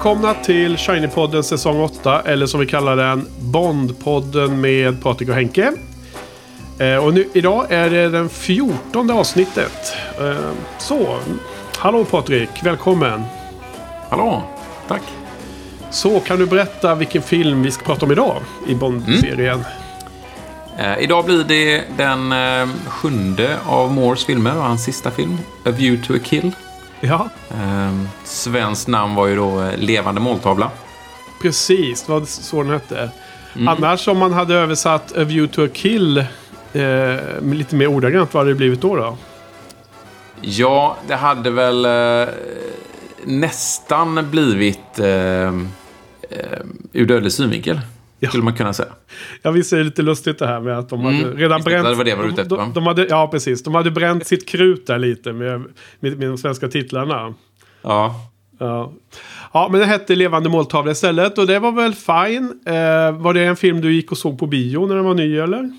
Välkomna till Shiny-podden säsong 8, eller som vi kallar den, Bond-podden med Patrik och Henke. Eh, och nu, idag är det den 14 avsnittet. Eh, så, hallå Patrik, välkommen. Hallå, tack. Så, kan du berätta vilken film vi ska prata om idag i Bond-serien? Eh, idag blir det den sjunde av Moores filmer och hans sista film, A View to a Kill. Ja, Eh, svenskt namn var ju då eh, Levande måltavla. precis. Det var så den hette. Annars om man hade översatt A View to a Kill eh, lite mer ordagrant, vad hade det blivit då? då? Ja, det hade väl eh, nästan blivit eh, eh, ur dödlig synvinkel. Ja. Skulle man kunna säga. Ja, visst är det lite lustigt det här med att de hade Mm, redan just det, bränt... det var det var ute efter, de, va? de hade, Ja, precis. De hade bränt sitt krut där lite med, med, med de svenska titlarna. Ja, Ja. ja, men det hette Levande måltavla istället och det var väl fine. Eh, var det en film du gick och såg på bio när den var ny eller?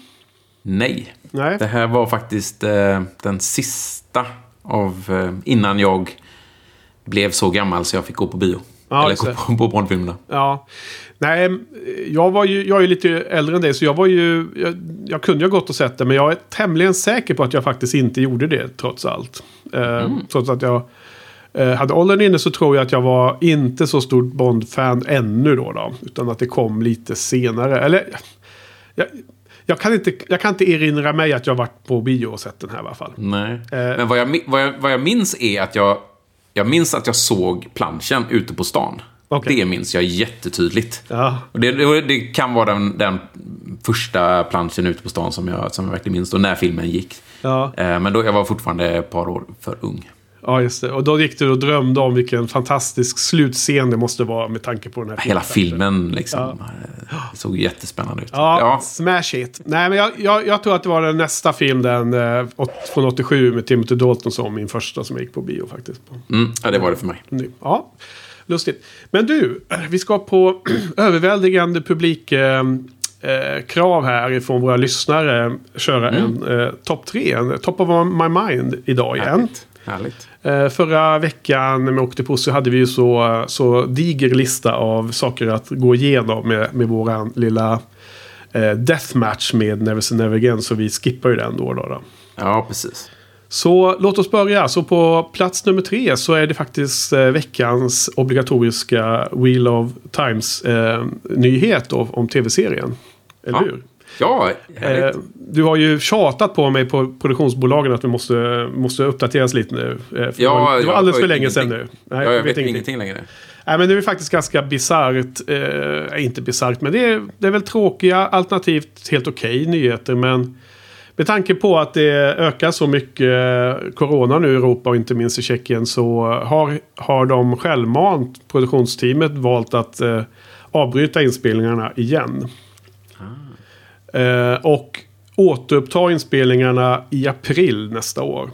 nej. Nej. Det här var faktiskt eh, den sista av eh, innan jag blev så gammal så jag fick gå på bio. Ja, Eller gå på, på Bondfilmerna. Ja. Nej, jag, var ju, jag är ju lite äldre än dig så jag var ju... Jag, jag kunde ju gått och sett det men jag är tämligen säker på att jag faktiskt inte gjorde det trots allt. Eh, Trots att jag eh, hade åldern inne så tror jag att jag var inte så stort Bond-fan ännu då, då. Utan att det kom lite senare. Eller... Jag, jag, kan inte, jag kan inte erinra mig att jag varit på bio och sett den här i alla fall. Nej. Eh. Men vad jag, vad, jag, vad jag minns är att jag... Jag minns att jag såg planschen ute på stan. Okej. Det minns jag jättetydligt. Ja, Och det, det, kan vara den, den första planschen ute på stan som jag, som jag verkligen minns. Då när filmen gick. ja. Eh, Men då, jag var fortfarande ett par år för ung. Ja, just det. Och då gick du och drömde om vilken fantastisk slutscen det måste vara med tanke på den här Hela filmen. filmen liksom. eh, Det såg jättespännande ut. Ja, Ja. smash it. Nej, men jag, jag, jag tror att det var den nästa film, den eh, från 87 med Timothy Dalton som min första som jag gick på bio faktiskt. Mm, ja, det var det för mig. Ja, lustigt. Men du, vi ska på överväldigande publik... Eh, eh, krav här ifrån våra lyssnare köra en eh, topp tre, en top of my mind idag igen. Härligt. Härligt. Eh, förra veckan med Octopus så hade vi ju så, så diger lista av saker att gå igenom med, med våran lilla eh, deathmatch med Never Never Again. Så vi skippar ju den då. då, då. Ja, precis. Så låt oss börja. Så på plats nummer tre så är det faktiskt eh, veckans obligatoriska Wheel of Times-nyhet då om tv-serien. Eller Ja. hur? Ja, Eh, du har ju tjatat på mig på produktionsbolagen att vi måste, måste uppdateras lite nu. Eh, Ja, var, det var alldeles för vet länge sedan nu. ingenting. Nej, ja, jag vet ingenting längre. Nej, men det är faktiskt ganska bisarrt. Eh, inte bisarrt, men det är, det är väl tråkiga alternativt helt okej nyheter. Men med tanke på att det ökar så mycket eh, corona nu i Europa och inte minst i Tjeckien så har, har de självmant, produktionsteamet, valt att eh, avbryta inspelningarna igen. Eh, och återuppta inspelningarna i april nästa år.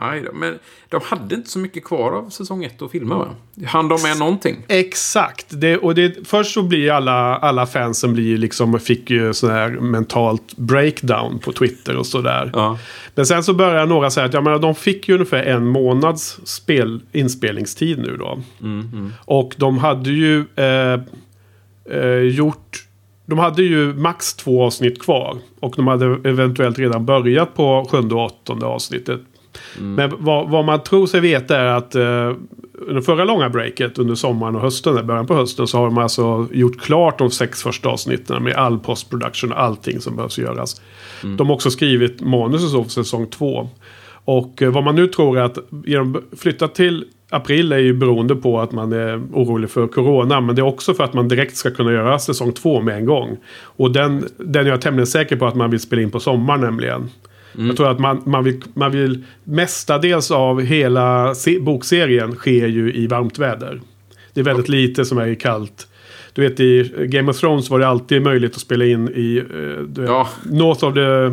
Aj då, men de hade inte så mycket kvar av säsong ett att filma va? Han de med någonting? Exakt. Det, och det, först så blir alla, alla fansen blir liksom, fick ju sån här mentalt breakdown på Twitter och sådär. Ja. Men sen så börjar några säga att ja, men de fick ju ungefär en månads spel, inspelningstid nu då. Och de hade ju eh, eh, gjort... De hade ju max två avsnitt kvar. Och de hade eventuellt redan börjat på sjunde och åttonde avsnittet. Men vad, vad man tror sig veta är att eh, under förra långa breaket under sommaren och hösten, början på hösten, så har de alltså gjort klart de sex första avsnitten med all postproduktion och allting som behövs göras. De har också skrivit manus och så för säsong två. Och eh, vad man nu tror är att genom flytta till april är ju beroende på att man är orolig för corona. Men det är också för att man direkt ska kunna göra säsong två med en gång. Och den, den är jag tämligen säker på att man vill spela in på sommaren nämligen. Jag tror att man, man, vill, man vill mestadels av hela se, bokserien sker ju i varmt väder. Det är väldigt lite som är i kallt. Du vet i Game of Thrones var det alltid möjligt att spela in i eh, du vet, Ja. North of the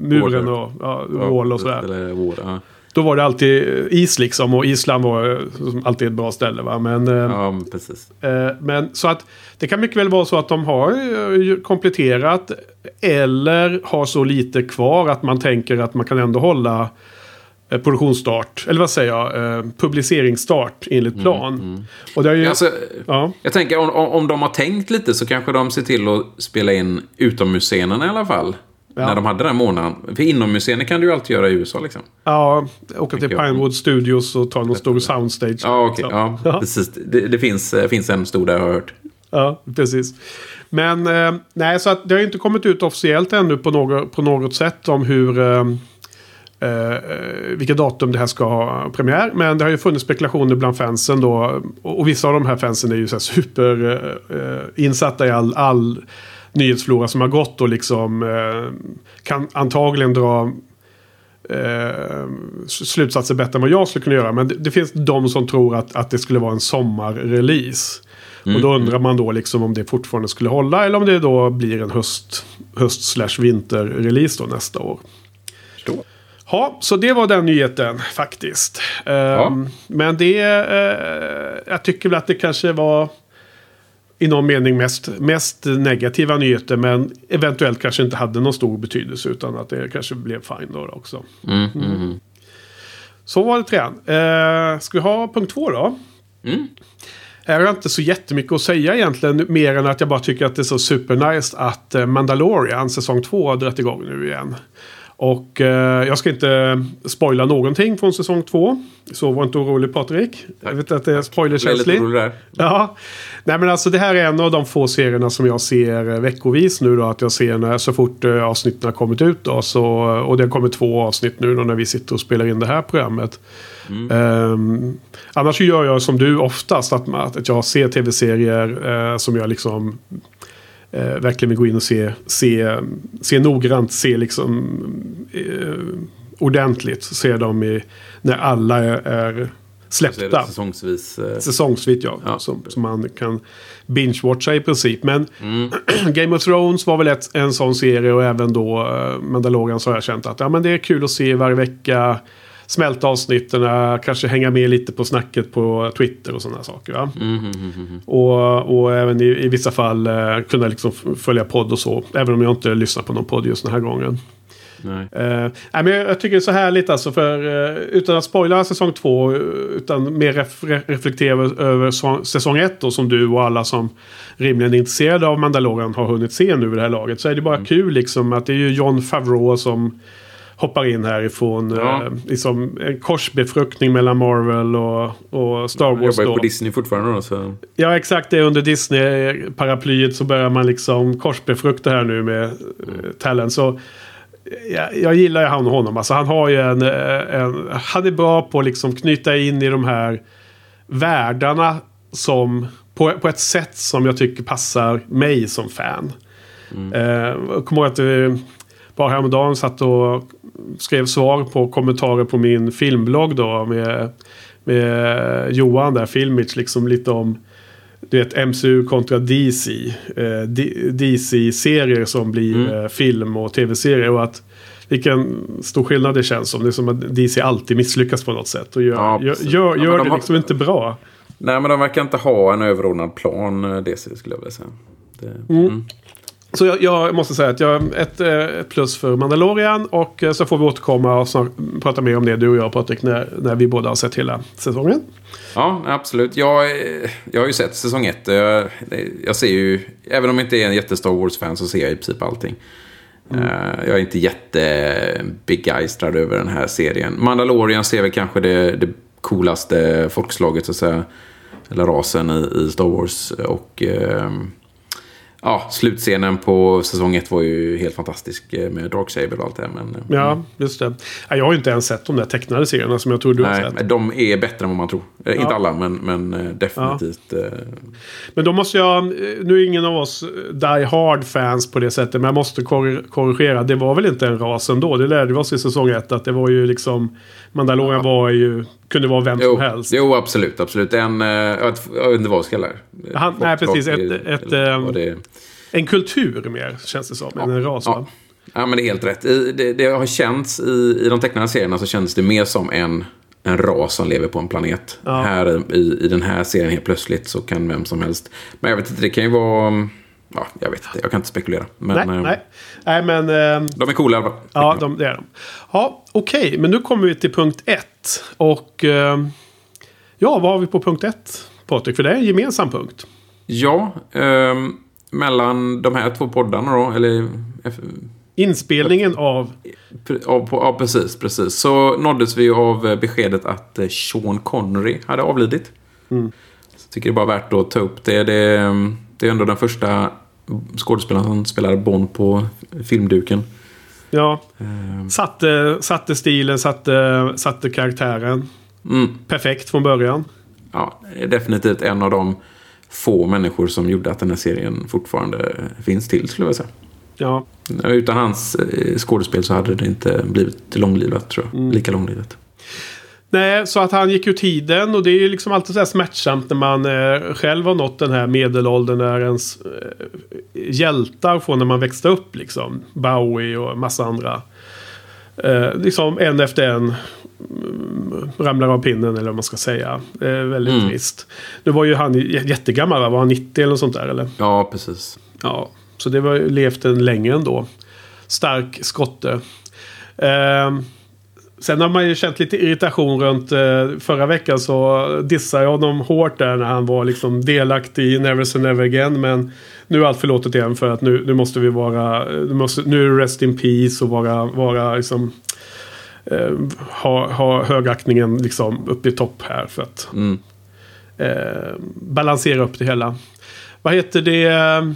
muren och ja, wall och sådär. Eller vår, ja. Då var det alltid is liksom och Island var eh, alltid ett bra ställe va. Men, eh, ja, men precis. eh, men så att det kan mycket väl vara så att de har kompletterat eller har så lite kvar att man tänker att man kan ändå hålla produktionsstart, eller vad säger jag, eh, publiceringsstart enligt plan. Och det är ju, Alltså, ja. Jag tänker om, om de har tänkt lite så kanske de ser till att spela in utomhusscenerna i alla fall. Ja. När de hade den månaden. För inomhusscener kan du ju alltid göra i USA liksom. Ja, åka till. Pinewood Studios och ta någon stor soundstage. Ja. Så. ja, Ja. precis. Det, det finns, eh, finns en stor där har jag hört. Ja, precis. Men eh, nej, så att det har inte kommit ut officiellt ännu på något, på något sätt om hur... Eh, eh, vilka datum det här ska ha premiär. Men det har ju funnits spekulationer bland fansen då. Och, och vissa av de här fansen är ju så här super eh, eh, insatta i all, all nyhetsflora som har gått och liksom eh, kan antagligen dra eh, slutsatser bättre än vad jag skulle kunna göra. Men det, det finns de som tror att, att det skulle vara en sommarrelease. Och då undrar man då liksom om det fortfarande skulle hålla eller om det då blir en höst, höst slash vinterrelease då nästa år. Förstår. Ja, så det var den nyheten faktiskt. Ehm, Men det, eh, jag tycker väl att det kanske var i någon mening mest, mest negativa nyheter. Men eventuellt kanske inte hade någon stor betydelse utan att det kanske blev fine då också. Mm, mm, mm. Så var det trean. Eh, ska vi ha punkt två då? Mm. Här har jag inte så jättemycket att säga egentligen. Mer än att jag bara tycker att det är så supernice att eh, Mandalorian säsong två har dragit igång nu igen. Och eh, jag ska inte spoila någonting från säsong två. Så var inte orolig Patrik. Jag vet att det är spoilerkänsligt. Ja, nej men alltså det här är en av de få serierna som jag ser eh, veckovis nu då. Att jag ser när, så fort eh, avsnitten har kommit ut då. Så, och det kommit två avsnitt nu då när vi sitter och spelar in det här programmet. Ehm, annars så gör jag som du oftast. Att, att jag ser tv-serier eh, som jag liksom eh, verkligen vill gå in och se, se, se noggrant. Se liksom eh, ordentligt. Se dem i, när alla är, är Så är släppta det säsongsvis. eh, säsongsvitt ja. Ja. Som, som man kan binge-watcha i princip. Men Mm. Game of Thrones var väl ett, en sån serie och även då uh, Mandalorian så har jag känt att ja, men det är kul att se varje vecka. Smälta avsnitten, eh, kanske hänga med lite på snacket på Twitter och sådana saker. Va? Mm, mm, mm, mm. Och, och även i, i vissa fall eh, kunna liksom följa podd och så. Även om jag inte lyssnar på någon podd just den här gången. Nej. Uh, nej, men jag, jag tycker det är så härligt alltså. För, eh, utan att spoila säsong två. Utan mer ref, re, reflektera över, över så- säsong ett. Då, som du och alla som rimligen är intresserade av Mandalorian har hunnit se nu vid det här laget. Så är det bara kul liksom att det är ju John Favreau som hoppar in härifrån. Ja. Eh, liksom en korsbefruktning mellan Marvel och, och Star Jag Wars. jobbar ju på Disney fortfarande då. Så. Ja, exakt. Det är under Disney-paraplyet så börjar man liksom korsbefrukta här nu med uh, Talent. Så jag, jag gillar ju han och honom. Alltså, han har ju en, eh, en... Han är bra på att liksom knyta in i de här världarna som... På, på ett sätt som jag tycker passar mig som fan. Eh, jag kommer ihåg att vi bara häromdagen satt och skrev svar på kommentarer på min filmblogg då med, med Johan där, Filmich, liksom lite om du vet MCU kontra DC. Eh, DC-serier som blir Mm. eh, film och tv-serier. Och att vilken stor skillnad det känns som. Det är som att DC alltid misslyckas på något sätt. Och gör, Ja, gör, gör, Ja, gör de det har- liksom inte bra. Nej, men de verkar inte ha en överordnad plan, eh, DC, skulle jag vilja säga. Det, mm. Så jag, jag måste säga att jag ett, eh, ett plus för Mandalorian. Och eh, så får vi återkomma och snart prata mer om det du och jag Patrik. När, när vi båda har sett hela säsongen. Ja, absolut. Jag, eh, jag har ju sett säsong ett. Jag, jag ser ju, även om jag inte är en jätte-Star Wars-fan så ser jag i princip allting. Eh, Jag är inte jättebegeistrad över den här serien. Mandalorian ser väl kanske det, det coolaste folkslaget, så att säga. Eller rasen i, i Star Wars. Och ehm, ja, slutscenen på säsong ett var ju helt fantastisk eh, med Darksaber och allt det. Men, eh, Ja, just det. Ja, Jag har ju inte ens sett de där tecknade serierna som jag tror du har Nej, sett. men de är bättre än vad man tror. Eh, Inte Ja. alla, men, men definitivt. eh, Men då måste jag, nu är ingen av oss Die Hard-fans på det sättet, men jag måste korri- korrigera. Det var väl inte en ras ändå? Det lärde vi oss i säsong ett att det var ju liksom... Mandalorian var ju, kunde vara vem Jo, som helst. jo, absolut. absolut. En, eh, jag vet jag vet inte Han- nej, precis. Ett- Folkslag, ett, eller ehm. En kultur mer, känns det som, än en ras. Ja. Ja, men det är helt rätt. I, det, det har känts i, i de tecknade serierna så kändes det mer som en, en ras som lever på en planet. Ja. Här i, i den här serien helt plötsligt så kan vem som helst. Men jag vet inte, det kan ju vara... ja, jag vet inte. Jag kan inte spekulera. Men, nej, eh, nej. nej, men... Eh, De är coola i ja, de, det är de. Ja, okej. Men nu kommer vi till punkt ett. Och... Eh, ja, vad har vi på punkt ett? Patrik, för det är en gemensam punkt. Ja, ehm, mellan de här två poddarna då, eller... F- Inspelningen av... Ja, ja, precis, precis. Så nåddes vi av eh, beskedet att eh, Sean Connery hade avlidit. Mm. Så tycker det är bara värt att ta upp det. Det, ehm, det är ändå den första skådespelaren som spelar Bond på filmduken. Ja, Ehm, satte, satte stilen, satte, satte karaktären. Mm, Perfekt från början. Ja, definitivt en av de få människor som gjorde att den här serien fortfarande finns till, skulle jag säga. Ja, Utan hans eh, skådespel så hade det inte blivit långlivat, tror jag. Mm. Lika långlivat. Nej, så att han gick ur tiden och det är ju liksom alltid så här smärtsamt när man eh, själv har nått den här medelåldern där ens eh, hjältar från när man växte upp liksom. Bowie och massa andra. Eh, liksom en efter en ramlar av pinnen eller vad man ska säga. Är väldigt Mm. trist. Nu var ju han jättegammal, va? var han 90 eller något sånt där eller? Ja, precis. Ja, så det var ju levt en länge ändå. Stark skotte. Ehm, sen har man ju känt lite irritation runt eh, förra veckan så dissade jag honom hårt där när han var liksom delaktig i Never Say Never Again. Men nu är allt förlåtet igen för att nu, nu måste vi vara, nu, måste, nu är Rest in Peace och vara, vara liksom eh, ha, ha högaktningen liksom uppe i topp här för att Mm. eh, balansera upp det hela. Vad heter det? eh,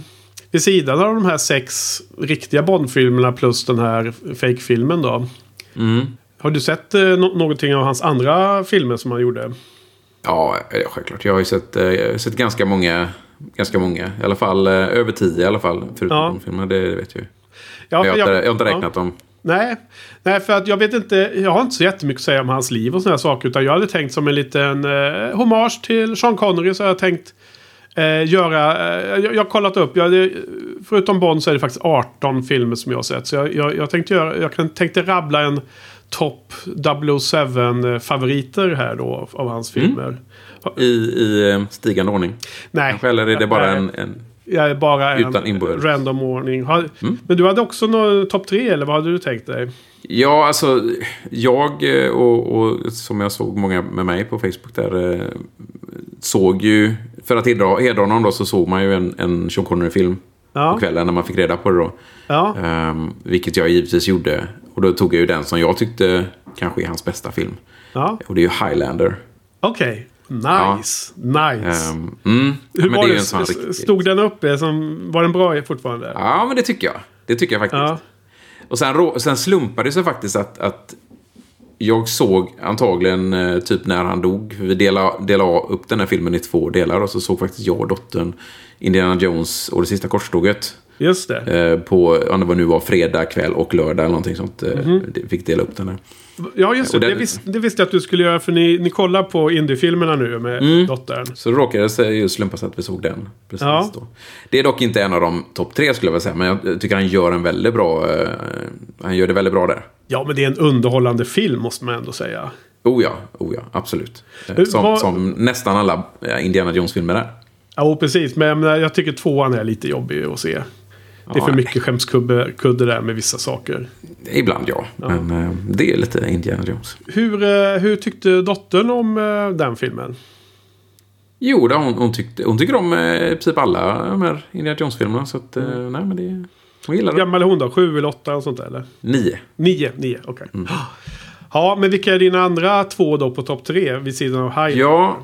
Vid sidan av de här sex riktiga Bond-filmerna plus den här fake-filmen då. Mm. Har du sett eh, no- någonting av hans andra filmer som han gjorde? Ja, ja, självklart. Jag har ju sett, eh, jag har sett ganska många. Ganska många. I alla fall eh, över tio i alla fall. Förutom Ja. de filmerna, det vet jag ju. Ja, jag, har inte, jag har inte ja. räknat dem. Nej. Nej, för att jag vet inte. Jag har inte så jättemycket att säga om hans liv och sådana saker. Utan jag hade tänkt som en liten eh, hommage till Sean Connery. Så har jag tänkt eh, göra. Eh, jag, jag har kollat upp. Jag, förutom Bond så är det faktiskt 18 filmer som jag har sett. Så jag, jag, jag tänkte göra. Jag tänkte rabbla en topp 007 favoriter här då. Av hans filmer. I, i eh, stigande ordning. Nej. Kanske, eller är det bara Nej. en... en Jag bara en Utan inbördes. random ordning. Har, Mm. Men du hade också någon topp tre eller vad hade du tänkt dig? Ja, alltså jag eh, och, och som jag såg många med mig på Facebook där eh, såg ju, för att hedra, hedra honom då så såg man ju en, en Sean Connery-film på Ja. kvällen när man fick reda på det då. Ja. Ehm, vilket jag givetvis gjorde. Och då tog jag ju den som jag tyckte kanske är hans bästa film. ja. Och det är ju Highlander. Okej. Nice. Nice. Ehm, mm. Ja, Hur men var det? ju en sån S- riktig- Stod den uppe? Som, var den bra fortfarande? Ja, men det tycker jag. Det tycker jag faktiskt. Ja. Och sen, sen slumpade det sig faktiskt att, att jag såg antagligen eh, typ när han dog. Vi delade, delade upp den här filmen i två delar. Och så såg faktiskt jag och dottern Indiana Jones och det sista korståget. Just det. Eh, på, om det var nu var fredag kväll och lördag eller någonting sånt. Mhm. det- Fick dela upp den här. Ja, just det. Det, vis, det visste jag att du skulle göra. För ni, ni kollar på indiefilmerna nu med Mm. dottern. Så det råkade sig ju slumpa sig att vi såg den. Precis Ja. då. Det är dock inte en av de topp tre skulle jag vilja säga. Men jag tycker han gör en väldigt bra... Eh, han gör det väldigt bra där. Ja, men det är en underhållande film måste man ändå säga. Oh ja, oh ja, absolut. Eh, Som, vad- som nästan alla eh, Indiana Jones-filmer är. Ja, precis. Men jag tycker tvåan är lite jobbig att se. Det är Ja, för mycket skämskudde kudde där med vissa saker. Ibland ja, men eh, det är lite Indiana Jones. Hur, eh, hur tyckte dottern om eh, den filmen? Jo, hon, hon, tyckte, hon tycker om eh, princip alla de här Indiana Jones-filmerna. Så att, eh, Mm. nej men det... Hon gillar det. gammal är hon då? Sju eller åtta och sånt där eller? Nio. Nio, nio, okej. Mm. Ja, men vilka är dina andra två då på topp tre vid sidan av High? Ja,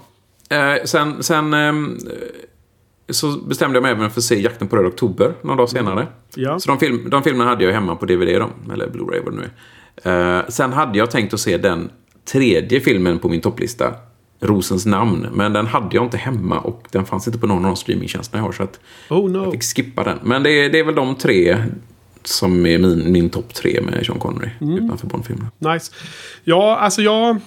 eh, sen, sen ehm, så bestämde jag mig även för att se Jakten på röd oktober någon dag senare. Ja. Så de, film, de filmerna hade jag hemma på DVD, då, eller Blu-ray vad det nu är. Eh, sen hade jag tänkt att se den tredje filmen på min topplista, Rosens namn. Men den hade jag inte hemma och den fanns inte på någon av de streamingtjänsterna jag har. Så att Oh no. jag fick skippa den. Men det är, det är väl de tre som är min, min topp tre med Sean Connery utanför Bondfilmerna. Nice. Ja, alltså jag...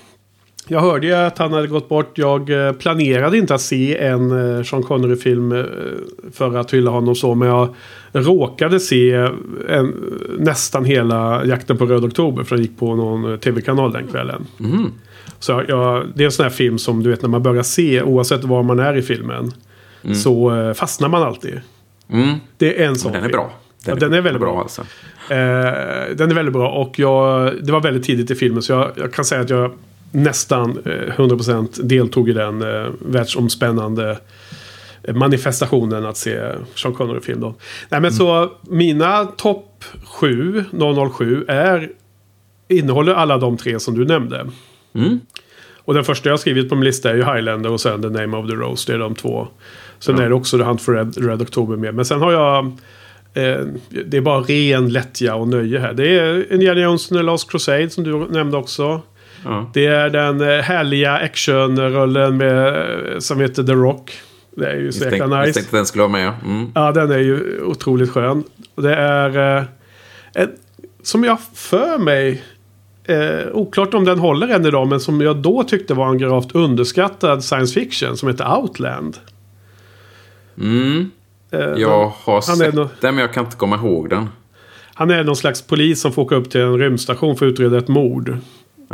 Jag hörde ju att han hade gått bort. Jag eh, planerade inte att se en eh, Sean Connery-film eh, för att hylla honom så. Men jag råkade se en, nästan hela Jakten på Röd Oktober. För jag gick på någon tv-kanal den kvällen. Mhm. Så jag, det är en sån här film som du vet när man börjar se, oavsett var man är i filmen. Så eh, fastnar man alltid. Mm. Det är en sån Den är film. bra. Ja, den är väldigt bra. alltså. Eh, den är väldigt bra och jag, det var väldigt tidigt i filmen så jag, jag kan säga att jag nästan eh, 100% deltog i den eh, världsomspännande eh, manifestationen att se Sean Connery-film. Nej men så mina topp 7, 007, är, innehåller alla de tre som du nämnde. Mm. Och den första jag har skrivit på min lista är ju Highlander och sen The Name of the Rose. Det är de två. Sen Ja. är det också The Hunt for Red, Red October med. Men sen har jag... Eh, det är bara ren lättja och nöje här. Det är Indiana Jones and the Last Crusade som du nämnde också. Ja. Det är den eh, härliga actionrullen med, eh, som heter The Rock. Det är ju så jäkla tänkte, jag nice. tänkte den skulle vara med. Mm. Ja, den är ju otroligt skön. Det är... Eh, en, som jag för mig... Eh, oklart om den håller än idag, men som jag då tyckte var en gravt underskattad science fiction som heter Outland. Mm. Eh, Jag har sett nå- den, men jag kan inte komma ihåg den. Han är någon slags polis som får åka upp till en rymdstation för att utreda ett mord.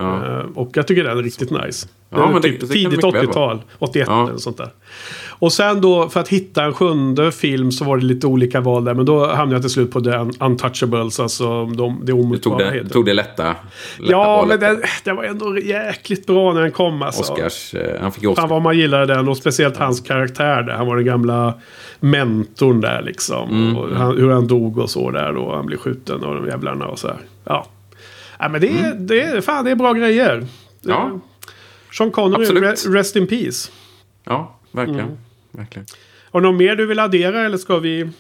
Ja. Eh, och jag tycker den är riktigt nice. Ja, Den men det- typ det kan tidigt mycket väl 80-tal. 81 Ja. eller sånt där. Och sen då för att hitta en sjunde film så var det lite olika val där. Men då hamnade jag till slut på The Un- Untouchables. Alltså de, det Du tog omutbara det, heter. tog det lätta, lätta Ja, valet. men den, den var ändå jäkligt bra när den kom alltså. Oscars, eh, han fick Oscar. Fan vad man gillade den och speciellt hans karaktär där. Han var den gamla mentorn där liksom. Mm, han, hur han dog och så där då. Han blev skjuten av de jävlarna och så här. Ja. Ja men det är, det är, fan det är bra grejer. Mm. Ja. Sean Connery, Absolut. re, rest in peace. Ja, verkligen. Mm. verkligen. Har du något mer du vill addera eller ska vi?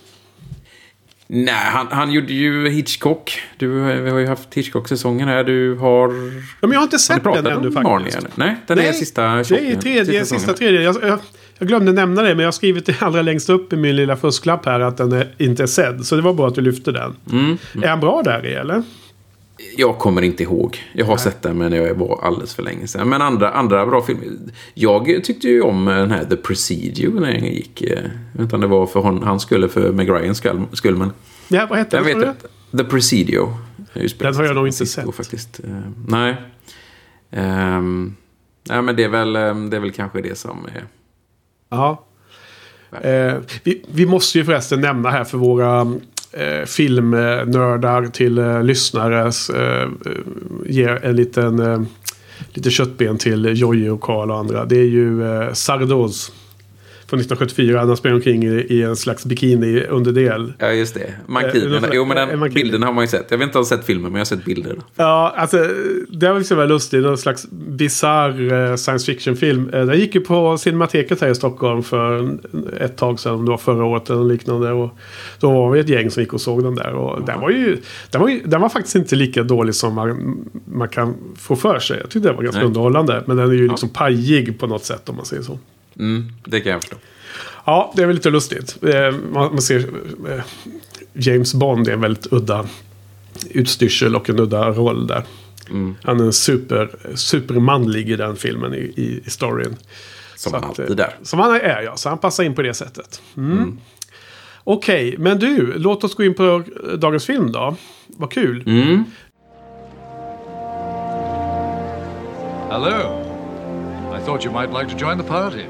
Nej, han, han gjorde ju Hitchcock. Du, eh, vi har ju haft Hitchcock-säsongen här. Du har... Ja, men jag har inte Har sett den pratat ännu faktiskt. eller? Nej, den är sista Det är tjocken- tredje, sista säsongen. tredje. Jag, jag, jag glömde nämna det, men jag har skrivit det allra längst upp i min lilla fusklapp här att den är, inte är sedd. Så det var bra att du lyfte den. Mm. Är han bra där i eller? Jag kommer inte ihåg. Jag har sett den men jag var alldeles för länge sedan. Men andra, andra bra filmer. Jag tyckte ju om den här The Presidio när den gick. eh, Jag vet inte om det var för hon, han skulle för Meg Ryan skull, skull men Ja, vad hette den vet jag. The Presidio. Den har jag nog inte sett. Faktiskt. Eh, nej. Ehm, nej men det är, väl, eh, det är väl kanske det som är... Ja. Eh, vi, vi måste ju förresten nämna här för våra eh, filmnördar till eh, lyssnare. Eh, eh ger en liten eh, lite köttben till Jojje och Karl och andra. Det är ju eh, Sardos. Från 1974. Han spelar omkring i, i en slags bikini underdel. Ja, just det. Eh, Mankinerna. ungefär- Jo, men eh, den mankiner. bilden har man ju sett. Jag vet inte om jag har sett filmen, men jag har sett bilderna. Ja, alltså det var liksom väldigt lustigt. Någon slags bizarr eh, science fiction-film. Eh, den gick ju på Cinemateket här i Stockholm för ett tag sedan. Om det var förra året eller liknande. Och då var vi ett gäng som gick och såg den där. Och den, var ju, den, var ju, den var faktiskt inte lika dålig som man, man kan få för sig. Jag tyckte den var ganska Nej. underhållande. Men den är ju liksom pajig på något sätt om man säger så. Mm, det kan jag förstå. Ja, det är väl lite lustigt. Eh, Man, ser eh, James Bond är en väldigt udda utstyrsel och en udda roll där. Mm. Han är super, supermanlig i den filmen i, i, storyn. Som Så han att, alltid eh, är. Som han är ja, så han passar in på det sättet. Mm. Okej, men du, låt oss gå in på eh, dagens film då. Vad kul. Mm. Hello. I thought you might like to join the party.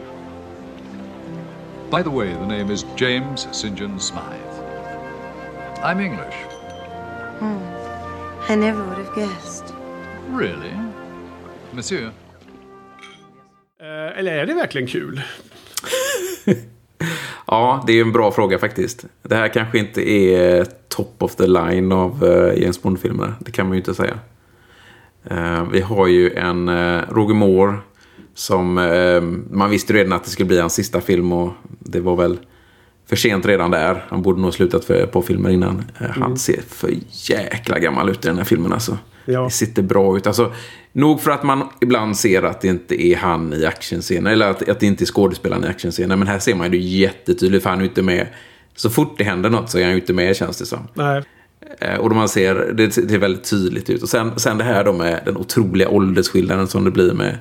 By the way, the name is James St. John Smythe. I'm English. I never would have guessed. Really? Monsieur? Eh, eller är det verkligen kul? Ja, det är en bra fråga faktiskt. Det här kanske inte är top of the line av uh, James Bond-filmerna. Det kan man ju inte säga. Eh, vi har ju en uh, Roger Moore som eh, man visste redan att det skulle bli hans sista film och det var väl för sent redan där. Han borde nog slutat för, på filmer innan. Eh, Han ser för jäkla gammal ut i den här filmen alltså. Ja. Det sitter bra ut. Alltså, nog för att man ibland ser att det inte är han i actionscener. Eller att, att det inte är skådespelaren i actionscener. Men här ser man ju det jättetydligt för han är inte med. Så fort det händer något så är han ju inte med känns det som. Nej. Eh, Och då man ser, det ser väldigt tydligt ut. Och sen, sen det här då med den otroliga åldersskillnaden som det blir med,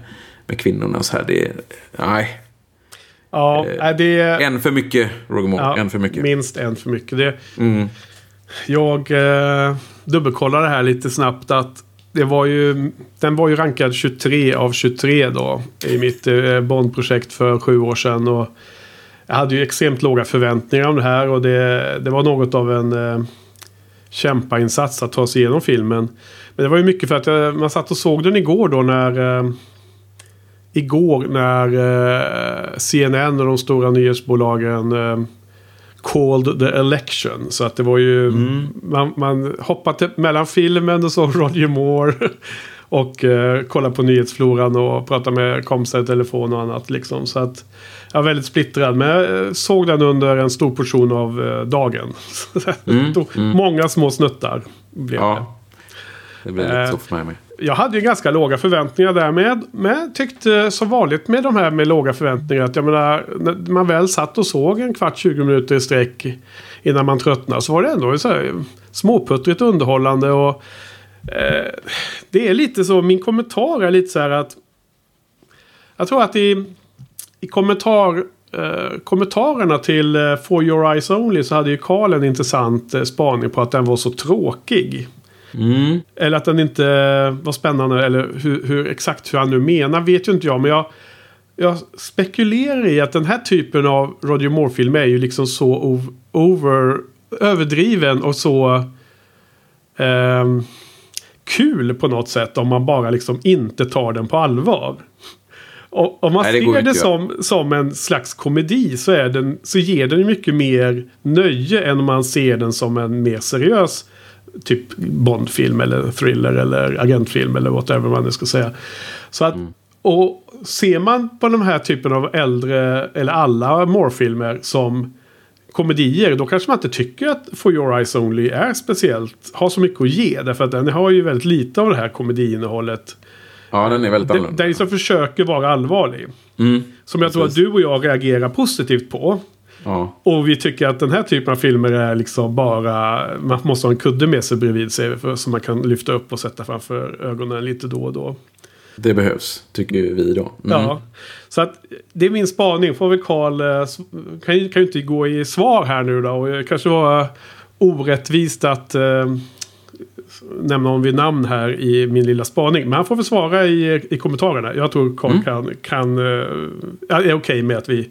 med kvinnorna. Så här, det är, nej, Ja, nej, det är... en för mycket Roger Moore. Ja, en för mycket. Minst en för mycket. Det, Mm. Jag eh, dubbelkollade här lite snabbt att det var ju, den var ju rankad 23 av 23 då. I mitt eh, Bondprojekt för sju år sedan. Och, jag hade ju extremt låga förväntningar om det här och det, det var något av en eh, kämpainsats att ta sig igenom filmen. Men det var ju mycket för att jag, man satt och såg den igår då när eh, Igår när eh, CNN och de stora nyhetsbolagen eh, called the election. Så att det var ju... Mm. Man, man hoppade mellan filmen och så Roger Moore. Och eh, kollade på nyhetsfloran och pratade med kompisar i telefon och annat. Liksom. Så att jag var väldigt splittrad. Men jag eh, såg den under en stor portion av eh, dagen. Mm, mm. Många små snuttar blev det. Ja. Det blir lite Eh, så för mig med. Jag hade ju ganska låga förväntningar därmed. Men tyckte som vanligt med de här med låga förväntningar att jag menar, när man väl satt och såg en kvart, 20 minuter i sträck innan man tröttnade så var det ändå så här småputtrigt underhållande. Och, eh, det är lite så, min kommentar är lite så här att jag tror att i, i kommentar, eh, kommentarerna till eh, For Your Eyes Only så hade ju Karl en intressant eh, spaning på att den var så tråkig. Mm. Eller att den inte var spännande. Eller hur, hur, exakt hur han nu menar vet ju inte jag. Men jag, jag spekulerar i att den här typen av Roger Moore-film är ju liksom så ov- over, överdriven och så ehm, kul på något sätt. Om man bara liksom inte tar den på allvar. Och om man Nej, ser det som, som en slags komedi så, är den, så ger den mycket mer nöje än om man ser den som en mer seriös typ Bondfilm eller thriller eller agentfilm eller whatever man nu ska säga. Så att, och ser man på de här typen av äldre eller alla Moore-filmer som komedier då kanske man inte tycker att For Your Eyes Only är speciellt, har så mycket att ge. Därför att den har ju väldigt lite av det här komediinnehållet. Ja, den är väldigt Den, annorlunda. den liksom försöker vara allvarlig. Mm. Som jag tror att Precis. du och jag reagerar positivt på. Ja. Och vi tycker att den här typen av filmer är liksom bara... Man måste ha en kudde med sig bredvid sig. För, som man kan lyfta upp och sätta framför ögonen lite då och då. Det behövs, tycker vi då. Mm. Ja. Så att det är min spaning. Får väl Karl... eh, Kan kan ju inte gå i svar här nu då. Och kanske var orättvist att... Eh, nämna om vid namn här i min lilla spaning. Men han får väl svara i, i kommentarerna. Jag tror Karl Mm. kan, kan eh, är okej med att vi,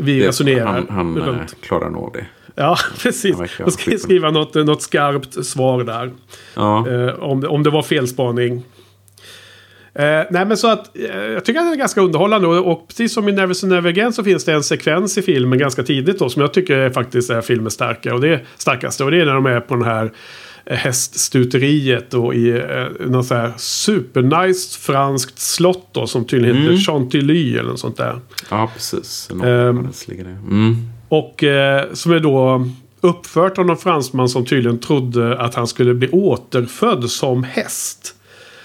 vi Det- resonerar Han, han eh, runt. klarar nog det. Ja, precis. Ska jag skicklig. skriva något, något skarpt svar där. Ja. Eh, om, det, om det var felspaning. Eh, nej men så att eh, jag tycker att den är ganska underhållande och, och precis som i Never Say Never Again så finns det en sekvens i filmen ganska tidigt då som jag tycker är faktiskt är filmens starka och det är starkaste och det är när de är på den här eh, häststuteriet och i eh, något så här supernice franskt slott då som tydligen Mm. heter Chantilly eller något sånt där. ja, precis. Ehm. Mm. Och eh, som är då uppfört av någon fransman som tydligen trodde att han skulle bli återfödd som häst.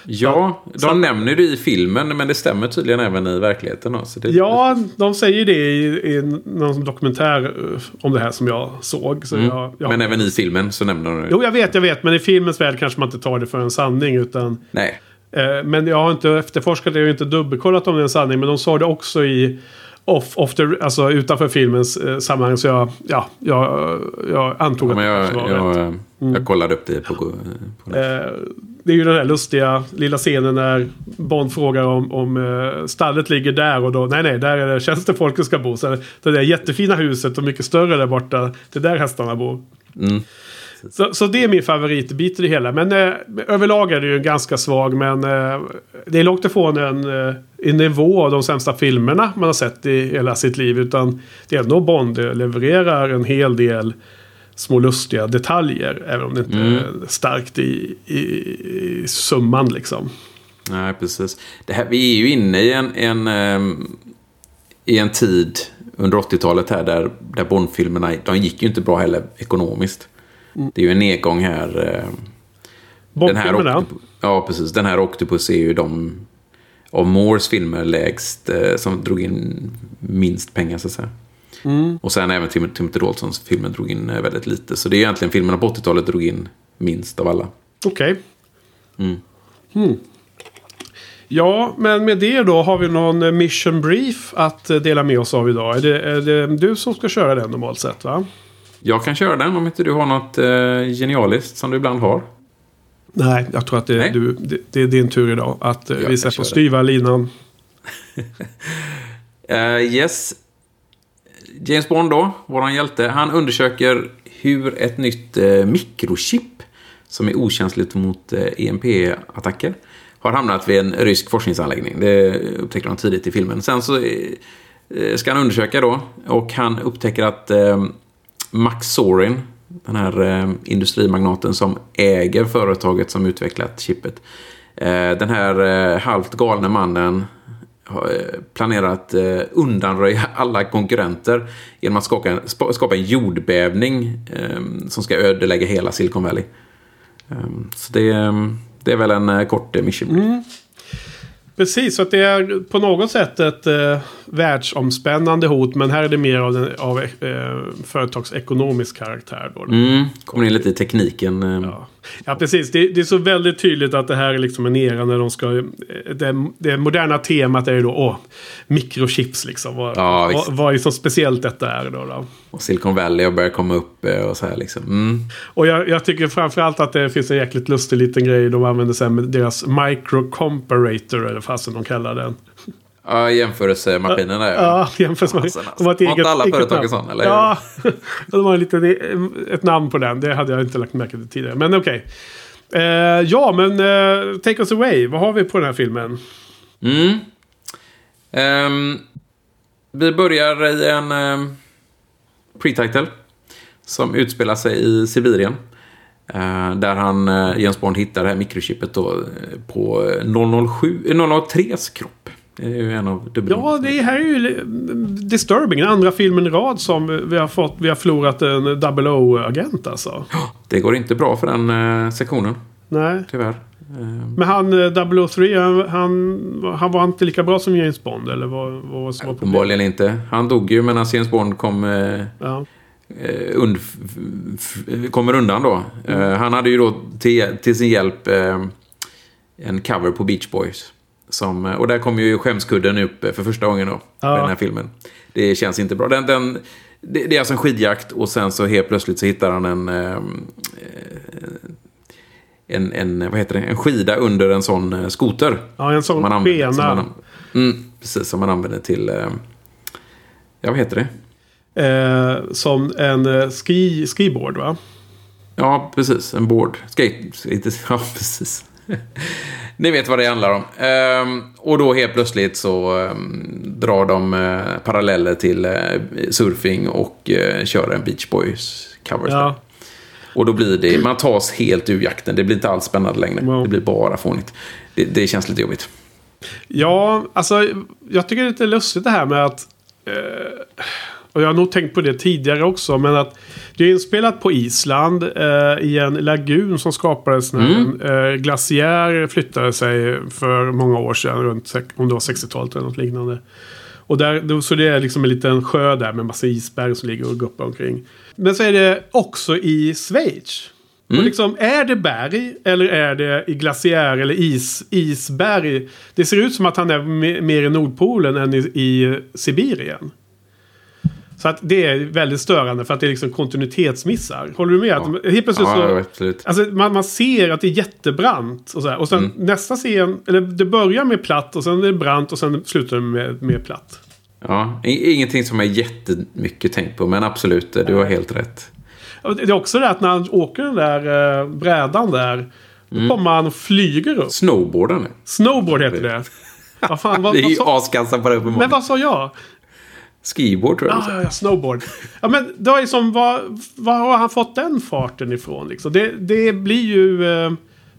Ja, de så- nämner det i filmen, men det stämmer tydligen även i verkligheten. då, Så det, Ja, de säger det i, i någon dokumentär eh, om det här som jag såg. Så Mm. jag, jag, Men även i filmen så nämner de det. Jo, jag vet, jag vet. Men i filmens värld kanske man inte tar det för en sanning. Utan, Nej. eh, men jag har inte efterforskat det och inte dubbelkollat om det är en sanning. Men de sa det också i off, off the, alltså utanför filmens eh, sammanhang. Så jag, ja, jag, jag antog Ja, att jag, det var rätt. jag, Mm. jag kollade upp det på... på Eh, det är ju den här lustiga lilla scenen när Bond frågar om, om eh, stallet ligger där och då, nej nej, där är det tjänstefolket ska bo. Så det där jättefina huset och mycket större där borta, det är där hästarna bor. Mm. Så, så det är min favoritbit i det hela. Men eh, överlag är det ju ganska svag. Men eh, det är långt ifrån en, eh, en nivå av de sämsta filmerna man har sett i hela sitt liv. Utan det är ändå Bond eh, levererar en hel del små lustiga detaljer. Även om det inte Mm. är starkt i, i, i summan liksom. Nej, precis. Det här, vi är ju inne i en, en, ehm, i en tid under 80-talet här där, där Bond-filmerna, de gick ju inte bra heller ekonomiskt. Mm. Det är ju en nedgång här. ehm, Den här ja, precis. Den här Octopus är ju de av Moores filmer lägst eh, som drog in minst pengar så att säga. Mm. Och sen även Tim Timothy Daltons filmer drog in eh, väldigt lite. Så det är egentligen filmerna på 80-talet drog in minst av alla. Okej. Mm. Hmm. Ja, men med det då har vi någon eh, mission brief att eh, dela med oss av idag. Är det, är det du som ska köra den normalt sett va? Jag kan köra den om inte du har något eh, genialiskt som du ibland har. Nej, jag tror att det, du, det, det är din tur idag. Att eh, Jag vi kan sätter köra. styva linan. Eh, yes. James Bond då, våran hjälte, han undersöker hur ett nytt eh, mikrochip som är okänsligt mot eh, EMP-attacker har hamnat vid en rysk forskningsanläggning. Det upptäcker de tidigt i filmen. Sen så eh, ska han undersöka då och han upptäcker att eh, Max Sorin, den här eh, industrimagnaten som äger företaget som utvecklat chippet. Eh, den här eh, halvt galne mannen har eh, planerat att eh, undanröja alla konkurrenter genom att skapa en, skapa en jordbävning eh, som ska ödelägga hela Silicon Valley. Eh, Så det, eh, det är väl en eh, kort eh, mission Mm. Precis, så att det är på något sätt ett eh, världsomspännande hot. Men här är det mer av, den, av eh, företagsekonomisk karaktär. Då. Mm, kommer in lite i tekniken. eh. Ja. Ja, precis. Det, det är så väldigt tydligt att det här är liksom en era när de ska... eh, Det, det moderna temat är ju då åh, mikrochips liksom. Vad, Ja, vad, vad är så speciellt detta är då. då. Och Silicon Valley har börjat komma upp eh, och så här liksom. Mm. Och jag, jag tycker framförallt att det finns en jäkligt lustig liten grej de använder sen med deras microcomparator eller fasen de kallar den. Ja, jämförelsemaskinen där. Ja. Fasen, alltså. de har ett Har eget, inte alla företag en sån, eller? Ja, de har en liten, ett namn på den. Det hade jag inte lagt märke till tidigare. Men okej. Eh, ja, men eh, take us away. Vad har vi på den här filmen? Mm. Ehm, vi börjar i en um, pre-title. Som utspelar sig i Sibirien. Eh, där han, uh, Jens Bond, hittar det här mikrochippet då, på 007, eh, 003s kropp. Det är ju en av dubbel... Ja, det här är ju disturbing. Den andra filmen i rad som vi har fått. Vi har förlorat en double O-agent alltså. Det går inte bra för den eh, sektionen, Nej. tyvärr. Ehm, Men han eh, 003, han, han, han var inte lika bra som James Bond. Eller vad, vad var som var? Uppenbarligen inte. Han dog ju medan James Bond kom, eh, Ja. eh, und, kommer undan då. Eh, han hade ju då till, till sin hjälp eh, en cover på Beach Boys. Som, eh, och där kom ju skämskudden upp eh, för första gången då. Ja. I den här filmen. Det känns inte bra. Den, den, det, det är alltså en skidjakt och sen så helt plötsligt så hittar han en... Eh, en, en, vad heter det? en skida under en sån skoter. ja, en sån använder, som skena. man, mm, precis, som man använder till... Ja, vad heter det? Eh, som en ski, skiboard va? Ja, precis. En board. Skate... Inte, ja, precis. Ni vet vad det handlar om. Ehm, och då helt plötsligt så ehm, drar de eh, paralleller till eh, surfing och eh, kör en Beach Boys cover. Ja. Och då blir det, man tas helt ur jakten. Det blir inte alls spännande längre. Wow. Det blir bara fånigt. Det, det känns lite jobbigt. Ja, alltså jag tycker det är lite lustigt det här med att... Eh, och jag har nog tänkt på det tidigare också. Men att det är inspelat på Island eh, i en lagun som skapades när en eh, glaciär flyttade sig för många år sedan. Runt, om det var 60-talet eller något liknande. Och där, så det är liksom en liten sjö där med massa isberg som ligger och guppar omkring. Men så är det också i Schweiz. Och liksom, är det berg eller är det i glaciär eller is, isberg? Det ser ut som att han är me- mer i Nordpolen än i, i Sibirien. Så att det är väldigt störande för att det är liksom kontinuitetsmissar. Håller du med? Att helt plötsligt så... Ja, absolut. Alltså man, man ser att det är jättebrant. Och, så här. och sen nästa scen, eller det börjar med platt och sen är det brant och sen slutar det med, med platt. Ja, ingenting som jag jättemycket tänkt på, men absolut, du har helt rätt. Det är också det att när han åker den där eh, brädan där. Då kommer han och flyger upp. Snowboarden. Snowboard heter det. Vad fan, vad, Vi är ju sa, askassa på det men uppenbarligen. vad sa jag? Skiboard tror jag. Ah, ja, snowboard. Ja, men då är det som, var, var har han fått den farten ifrån? Liksom? Det, det blir ju eh,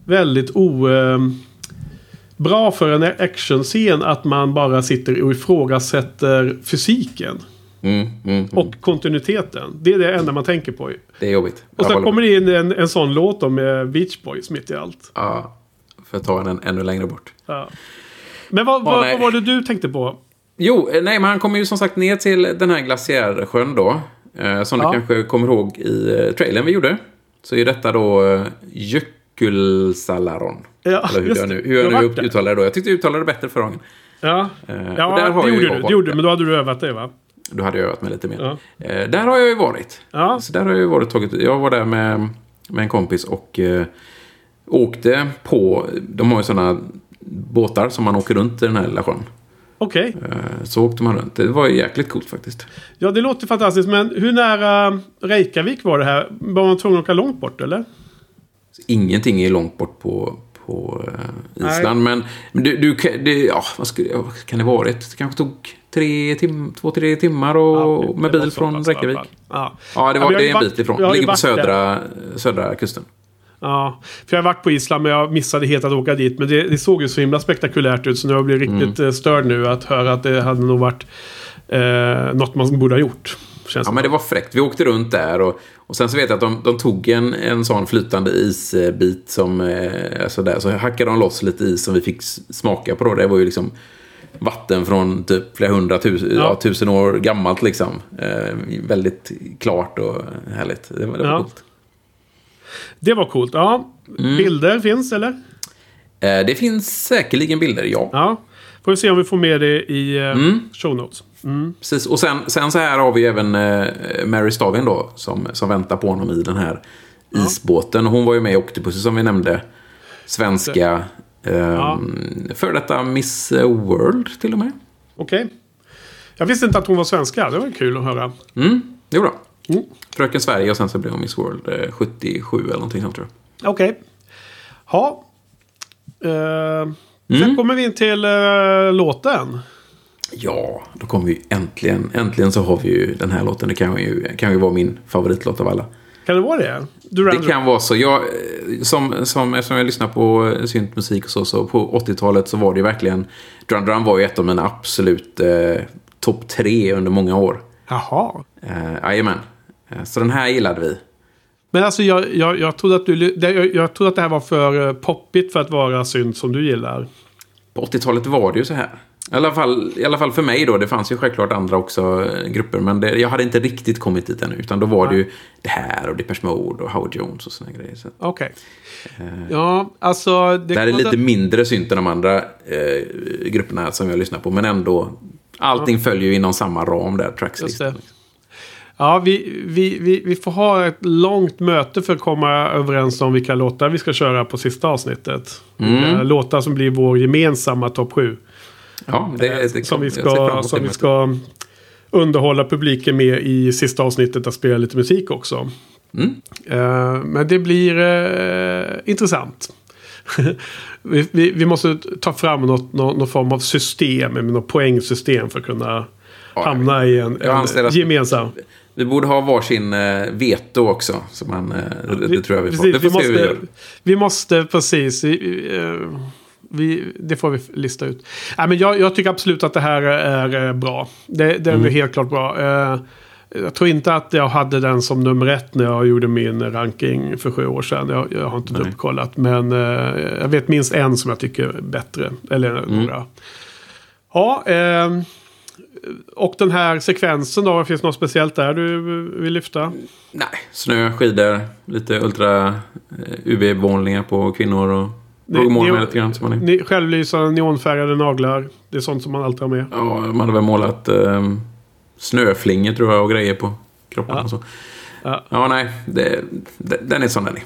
väldigt o... Eh, bra för en actionscen att man bara sitter och ifrågasätter fysiken. Mm, mm, mm. Och kontinuiteten. Det är det enda man tänker på. Det är jobbigt. Och sen kommer det in en, en sån låt då med Beach Boys mitt i allt. Ja, för att ta den ännu längre bort. Ja. Men vad, Åh, vad, vad var det du tänkte på? Jo, eh, nej, men han kommer ju som sagt ner till den här glaciärsjön då. Eh, som Ja. du kanske kommer ihåg i eh, trailern vi gjorde. Så är detta då eh, Jökulsalaron. Ja, Eller hur just jag det. nu, hur Jag nu där. uttalade det då. Jag tyckte jag uttalade det bättre förra gången. Ja, Eh, ja det gjorde du. Det gjorde du, men då hade du övat det va? Då hade jag övat mig lite mer. Ja. Eh, där har jag ju varit. Ja. Så där har jag ju varit tagit. Jag var där med, med en kompis och eh, åkte på. De har ju sådana båtar som man åker runt i den här lilla sjön. Okej. Eh, Så åkte man runt. Det var jäkligt coolt faktiskt. Ja, det låter fantastiskt. Men hur nära Reykjavik var det här? Var man tvungen att åka långt bort eller? Ingenting är långt bort på, på eh, Island. Men men du, du det, ja, vad, skulle, vad kan det varit? Det kanske tog tre tim, två, tre timmar och, Ja, med det bil från Reykjavik. Ja. Det, var, det är en bit ifrån. ju Ligger på där. södra, södra kusten. Ja, för jag har varit på Island men jag missade helt att åka dit. Men det, det såg ju så himla spektakulärt ut så nu har jag blivit Mm. riktigt eh, störd nu att höra att det hade nog varit eh, något man borde ha gjort. Ja, men det var fräckt. Vi åkte runt där och, och sen så vet jag att de, de tog en, en sån flytande isbit som, eh, alltså där, så hackade de loss lite is som vi fick smaka på då. Det var ju liksom vatten från typ flera hundratusen Ja. ja. tusen år gammalt liksom. Eh, väldigt klart och härligt. Det var, det var Ja. coolt. Det var coolt. Ja, Mm. bilder finns eller? Eh, det finns säkerligen bilder, ja. Ja. Får vi se om vi får med det i eh, Mm. show notes. Precis. Och sen, sen så här har vi även eh, Mary Stavin då, som, som väntar på honom i den här isbåten. Och hon var ju med i Octopus som vi nämnde. Svenska, eh, Ja. för detta Miss World till och med. Okej. Jag visste inte att hon var svenska. Det var kul att höra. Mm, det är bra. Mm. Fröken Sverige och sen så blev hon Miss World eh, 77 eller någonting sånt tror jag. Okej. Ja. Eh, Mm. Sen kommer vi in till eh, låten. Ja, då kommer vi äntligen. Äntligen så har vi ju den här låten. Det kan ju, kan ju vara min favoritlåt av alla. Kan det vara det? Duran Det kan vara så. Jag, eh, som, som, eftersom jag lyssnar på eh, syntmusik och så, så på 80-talet så var det ju verkligen... Drum Drum var ju ett av mina absolut eh, topp tre under många år. Jaha. Eh, Jajamän. Eh, så den här gillade vi. Men alltså jag, jag, jag, trodde att du, det- jag, jag trodde att det här var för eh, poppigt för att vara synt som du gillar. På 80-talet var det ju så här. I alla, fall, I alla fall för mig då. Det fanns ju självklart andra också eh, grupper. Men det, jag hade inte riktigt kommit dit ännu. Utan då var det ju det här och Depeche Mode och Howard Jones och såna grejer. Så. Okej. Ja, alltså... Det här är lite mindre synt än de andra eh, grupperna som jag lyssnar på. Men ändå. Allting följer ju inom samma ram där. Trackslistan. det. Ja, vi, vi, vi, vi får ha ett långt möte för att komma överens om vilka låtar vi ska köra på sista avsnittet. Vilka låtar som blir vår gemensamma topp 7. Ja, det, det, Eh, som vi ska, som vi ska underhålla publiken med i sista avsnittet att spela lite musik också. Mm. Eh, men det blir eh, intressant. vi, vi, vi måste ta fram något, någon, någon form av system, något poängsystem för att kunna hamna i en, en gemensam. Vi borde ha varsin eh, veto också. Så man, eh, det, det tror jag vi får. Precis, det får vi, vi måste, gör. vi måste precis. Vi, eh, vi, det får vi lista ut. Nej, men jag, jag tycker absolut att det här är bra. Det, det är Mm. helt klart bra. Jag tror inte att jag hade den som nummer ett när jag gjorde min ranking för sju år sedan. Jag, jag har inte Nej. dubbelkollat. Men jag vet minst en som jag tycker är bättre. Eller Mm. några. Ja, eh, och den här sekvensen då? Finns det något speciellt där du vill lyfta? Nej, snö, skidor, lite ultra eh, UV-målningar på kvinnor och med lite grann. Som man är. Ni, självlysande neonfärgade naglar. Det är sånt som man alltid har med. Ja, man hade väl målat eh, snöflingor tror jag och grejer på kroppen Ja. och så. Ja. Ja, nej, det, det, den är som den är.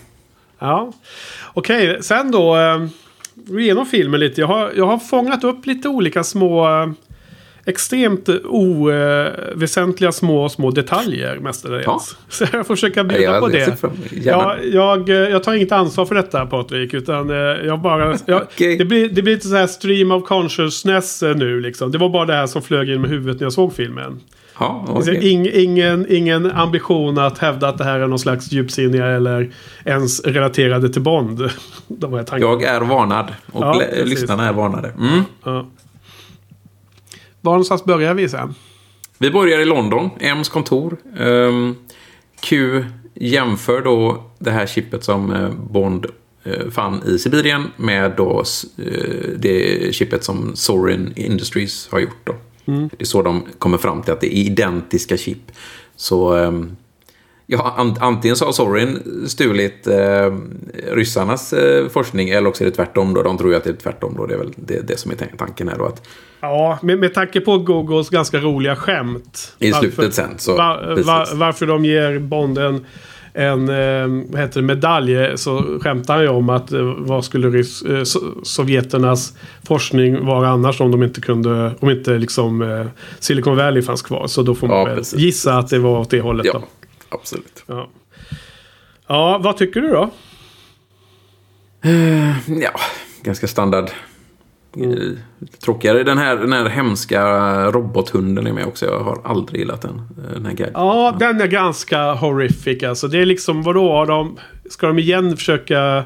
Ja. Okej, sen då. Eh, igenom filmen lite. Jag har, jag har fångat upp lite olika små... Eh, extremt oväsentliga små, små detaljer mestadels. Ja. Så jag får försöka bjuda på jag ser det. Ja, jag, eh, jag tar inget ansvar för detta Patrik. Utan eh, jag bara... Jag, Okej. det, blir, det blir lite så här stream of consciousness eh, nu liksom. Det var bara det här som flög in med huvudet när jag såg filmen. Ja, okej. ing, ingen, ingen ambition att hävda att det här är någon slags djupsinniga eller ens relaterade till Bond. De. Jag är varnad. Och Ja, lyssnarna är varnade. Mm. Ja. Var någonstans börjar vi sen? Vi börjar i London, M's kontor. Ehm, Q jämför då det här chippet som eh, Bond eh, fann i Sibirien med då eh, det chippet som Sorin Industries har gjort. Då. Det är så de kommer fram till att det är identiska chip. Så ehm, ja, an- antingen så har Sorin stulit eh, ryssarnas eh, forskning eller också är det tvärtom. Då. De tror ju att det är tvärtom. Då. Det är väl det, det som är tan- tanken här. Då, att Ja, med, med tanke på Gogos ganska roliga skämt. I Varför- slutet sen så- Va, precis. va, varför de ger Bond en, eh, heter det, medalj så skämtar han ju om att eh, vad skulle rys, eh, so- sovjeternas forskning vara annars om de inte kunde, om inte liksom eh, Silicon Valley fanns kvar. Så då får man Ja, väl precis, gissa att det var åt det hållet Ja, då. Absolut. Ja. ja, vad tycker du då? Ja, ganska standard. Eh, Tråkigare. Den här, den här hemska robothunden är med också. Jag har aldrig gillat den. eh, Den här. Ja, den är ganska horrific alltså. Det är liksom, vadå, de, ska de igen försöka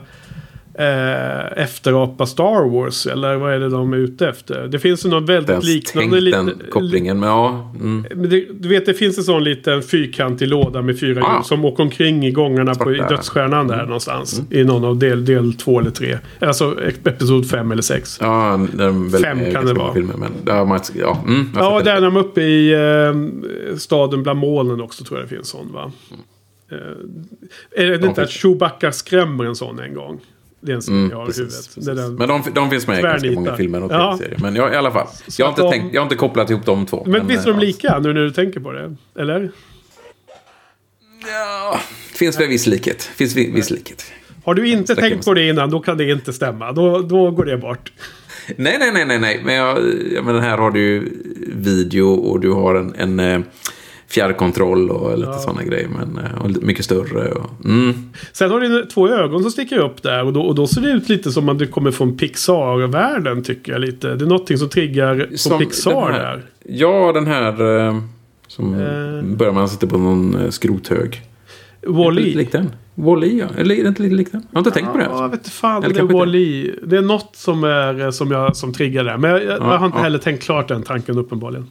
eh, efterapa Star Wars? Eller vad är det de är ute efter? Det finns ju någon väldigt ens liknande... tänkt lite- den kopplingen. Men ja, mm. Men det, du vet, det finns en sån liten fyrkantig låda med fyra Ah. hjul som åker omkring i gångarna på i Svarta. Dödsstjärnan där någonstans. I någon av del, del två eller tre. Alltså episod fem eller sex. ja den väl, Fem eh, kan ganska det vara. Filmer, men, ja, man, ja, mm, Ja, där är de uppe i eh, staden bland molnen också tror jag det finns sån va. Eh, är det inte att Chewbacca skrämmer en sån en gång? Det är en scen jag har i Precis, huvudet. precis. Det är den. Men de, de finns med i ganska många filmer och Ja. serier. Men jag, i alla fall. Jag har, inte de- tänkt, jag har inte kopplat ihop de två. Men visst är de lika nu när du tänker på det? Eller? Ja, finns väl viss likhet. Finns vi- viss likhet. Har du inte Sträcker tänkt på det innan, då kan det inte stämma. Då, då går det bort. Nej, nej, nej, nej, nej. Men, jag, ja, men här har du ju video och du har en, en eh, fjärrkontroll och lite sådana grejer. Men eh, och mycket större. Och, mm. Sen har du två ögon som sticker upp där och då, och då ser det ut lite som att det kommer från Pixar-världen tycker jag lite. Det är någonting som triggar på Som Pixar här- där. Ja, den här eh, som Eh. börjar man sitta på någon eh, skrothög. Wall-E. lik den. Wall-E, ja. Eller är det inte lite lik den? Jag har inte tänkt på det. Ja, jag vet fan. Eller Det är. Wall-E. Det är något som, är, eh, som, jag, som triggar det. Men jag, jag, Ja, jag har inte ja. heller tänkt klart den tanken uppenbarligen.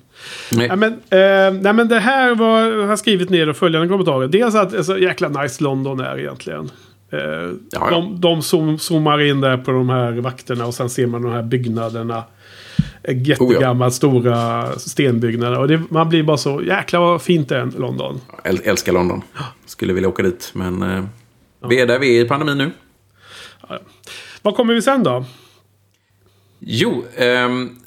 Nej. Nej, men, eh, nej, men det här var, jag har skrivit ner och följande kommentarer. Dels att alltså, jäkla nice London är egentligen. Eh, ja. De, de zoom, zoomar in där på de här vakterna och sen ser man de här byggnaderna. Eh, Jättegamla stora stenbyggnader. Och det, man blir bara så jäkla vad fint det är London. Äl- älskar London. Skulle vilja åka dit. Men eh, vi är där vi är i pandemin nu. Vad kommer vi sen då? Jo, ehm,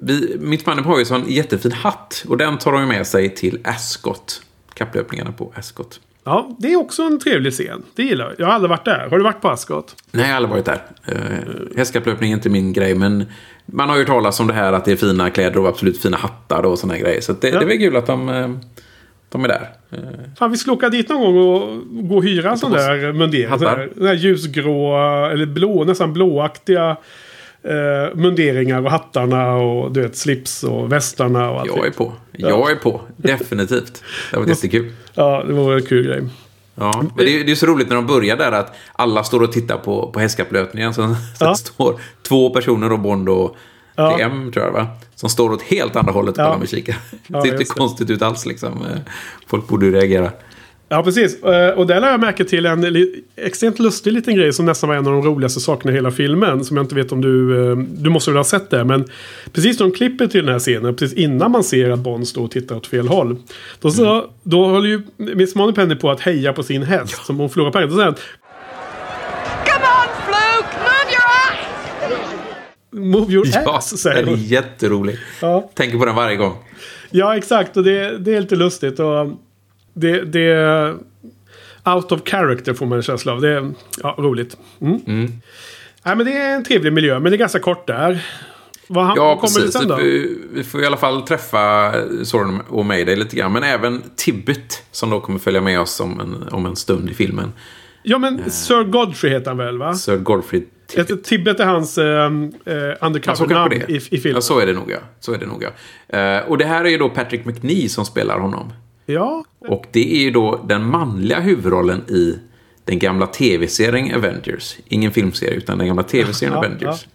vi, mitt band har ju en jättefin hatt. Och den tar de med sig till Ascot. Kapplöpningarna på Ascot. Ja, det är också en trevlig scen. Det gillar jag. Jag har aldrig varit där. Har du varit på Ascot? Nej, jag har aldrig varit där. Uh, hästkapplöpning är inte min grej, men man har ju talas om det här att det är fina kläder och absolut fina hattar och sådana grejer. Så det, Ja. det är väl kul att de, eh, de är där. Eh, Fan, vi skulle åka dit någon gång och gå och hyra en sån där mundering. Sån där, där ljusgråa, eller blå, nästan blåaktiga eh, munderingar och hattarna och du vet slips och västarna och allt. jag är på. Jag är på. Definitivt. Det var jättekul. Ja, det var en kul grej. Ja, men det, är- det är så roligt när de börjar där att alla står och tittar på, på hästkapplöpningen. Så, så Ja. står två personer och Bond och Ja. TM tror jag va? Som står åt helt andra hållet och Ja. med kikare. Ja, det ser inte konstigt ut alls liksom. Eh, Folk borde ju reagera. Ja, precis. Eh, Och där lade jag märke till en extremt lustig liten grej som nästan var en av de roligaste sakerna i hela filmen. Som jag inte vet om du... eh, Du måste väl ha sett det. Men precis när de klipper till den här scenen, precis innan man ser att Bond står och tittar åt fel håll. Då, så, då håller ju Miss Moneypenny på att heja på sin häst som hon förlorar pengar. Då säger han Come on, Fluke! Move your ass! Move your Ja, ass, säger den är hon. jätterolig. Ja. Tänker på den varje gång. Ja, exakt. Och det, det är lite lustigt. Och det, det är out of character får man en känsla av. Det är ja, roligt. Mm. Nej, men det är en trevlig miljö, men det är ganska kort där. Vad, han, Ja, kommer precis. sen? Vi, vi får i alla fall träffa Soren och Mayday lite grann. Men även Tibbet som då kommer följa med oss om en, om en stund i filmen. Ja, men Sir Godfrey heter han väl, va? Sir Godfrey Tibbet. Tibbet är hans eh, eh, undercover-namn i, i filmen. Ja, så är det nog ja. Så är det nog ja. Eh, och det här är ju då Patrick McNee som spelar honom. Ja, Och det är ju då den manliga huvudrollen i den gamla tv-serien Avengers. Ingen filmserie, utan den gamla tv-serien Ja, Avengers.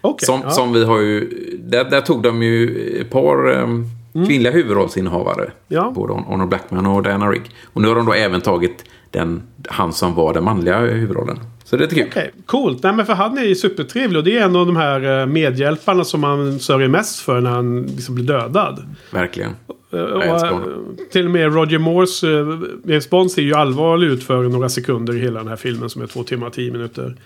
okej. Som, ja. som vi har ju... Där, där tog de ju ett par um, kvinnliga huvudrollsinnehavare. Ja. Både Honor Blackman och Diana Rigg. Och nu har de då även tagit den, han som var den manliga huvudrollen. Så det är kul. Okej, coolt. Nej, men för han är ju supertrevlig och det är en av de här eh, medhjälparna som man sörjer mest för när han liksom blir dödad. Verkligen. Eh, och, eh, till och med Roger Moores James Bond ser ju allvarlig ut för några sekunder i hela den här filmen som är två timmar och tio minuter.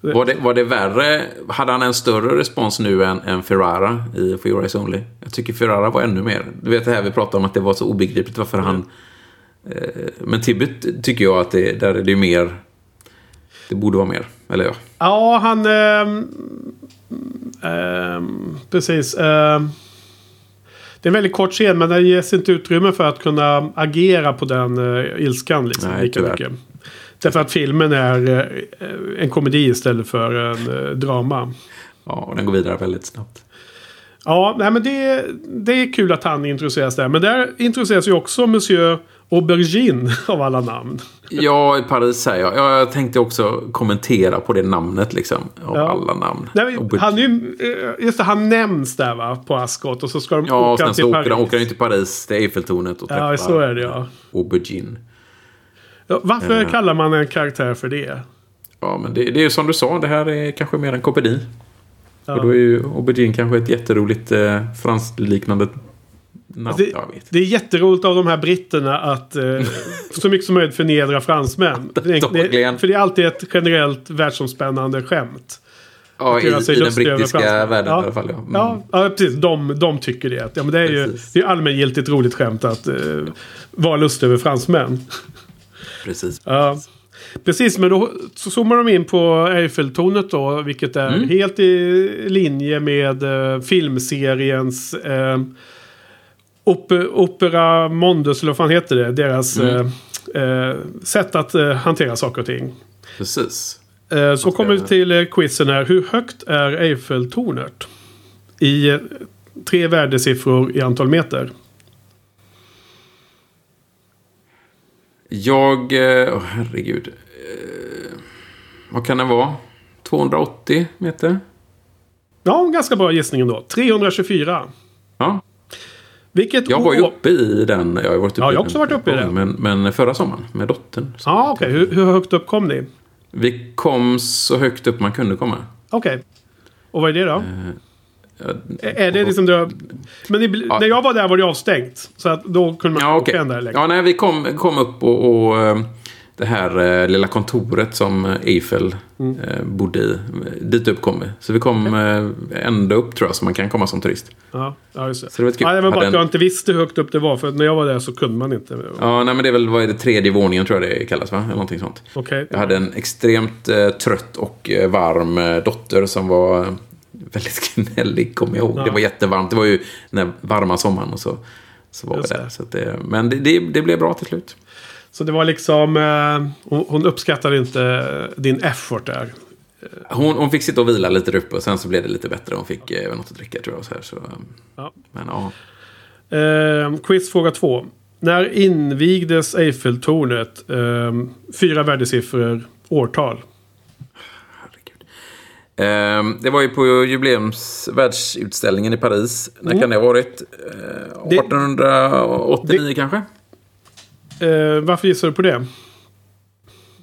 Var det, var det värre? Hade han en större respons nu än, än Ferrara i For Your Eyes Only? Jag tycker Ferrara var ännu mer. Du vet det här vi pratade om att det var så obegripligt varför han Eh, men Tibet tycker jag att det, där är det mer... Det borde vara mer. Eller ja. Ja, han... ehm, ehm, precis. Det är en väldigt kort scen, men det ges inte utrymme för att kunna agera på den uh, ilskan. Liksom, Nej, lika mycket. Därför att filmen är eh, en komedi istället för en eh, drama. ja, och den går vidare väldigt snabbt. Ja, nej, men det, det är kul att han introduceras där. Men där introduceras ju också Monsieur Aubergine av alla namn. Ja, i Paris säger jag. Ja, Jag tänkte också kommentera på det namnet liksom. Av Ja. alla namn. Nej, han, är eh, just det, han nämns där va, på Ascot. Och så ska de Ja, och åka sen till så Paris. åker de, åker de till Paris, till Eiffeltornet och träffar Ja, så är det ja. Aubergine. ja varför Eh. kallar man en karaktär för det? Ja, men det, det är ju som du sa, det här är kanske mer en komedi. Ja. Och då är ju Aubergine kanske ett jätteroligt eh, fransliknande namn. Det, det är jätteroligt av de här britterna att eh, så mycket som möjligt förnedra fransmän. För det är alltid ett generellt världsomspännande skämt. Ja, i, i den brittiska världen Ja. i alla fall. Ja. Mm. Ja, ja precis. De, de tycker det. Ja, men det är ju Precis. det är allmängiltigt roligt skämt att eh, vara lustig över fransmän. Precis. Ja. Precis, men då så zoomar de in på Eiffeltornet då. Vilket är Mm. helt i linje med eh, filmseriens eh, op Opera Mondus, eller vad fan heter det? Deras Mm. eh, eh, sätt att eh, hantera saker och ting. Precis. Eh, så kommer vi till eh, quizen här. Hur högt är Eiffeltornet? I eh, tre värdesiffror i antal meter. Jag... Åh, herregud. Vad kan det vara? 280 meter? Ja, en ganska bra gissning ändå. 324. Ja. Vilket Jag var ju uppe i den. Jag har varit uppe Ja, i jag har också varit uppe i en den. Men, men förra sommaren med dottern. Ja, okej. Hur, hur högt upp kom ni? Vi kom så högt upp man kunde komma. Okej. Och vad är det då? Ja, Är- Är det liksom det... Men det, Ja. när jag var där var det avstängt. Så att då kunde man Ja, åka okej. ända längre. Ja, nej, vi kom, kom upp och, och eh, det här eh, lilla kontoret som eh, Eiffel Mm. eh, bodde i. Dit upp kom vi. Så vi kom eh, ända upp tror jag, så man kan komma som turist. Ja, ja just det. Så det var kul. Det var bara att jag inte visste hur högt upp det var. För när jag var där så kunde man inte. Ja, nej, men det är väl, vad är det, tredje våningen tror jag det kallas, va? Eller någonting sånt. Okej. Jag hade en extremt eh, trött och eh, varm eh, dotter som var väldigt gnällig, kommer jag ihåg. Ja. Det var jättevarmt. Det var ju den varma sommaren och så, så var Just vi där. det. Så det, men det, det, det blev bra till slut. Så det var liksom... Eh, hon, uppskattade inte din effort där. Hon, hon fick sitta och vila lite där uppe och sen så blev det lite bättre. Hon fick eh, något att dricka tror jag. Så här, så, eh, Ja. Men ja, Eh, quiz fråga två. När invigdes Eiffeltornet? Eh, fyra värdesiffror, årtal. herregud. Ehm, det var ju på jubileums världsutställningen i Paris. När kan det ha varit? Eh, Mm. Det- 1889 kanske? Eh, varför gissar du på det?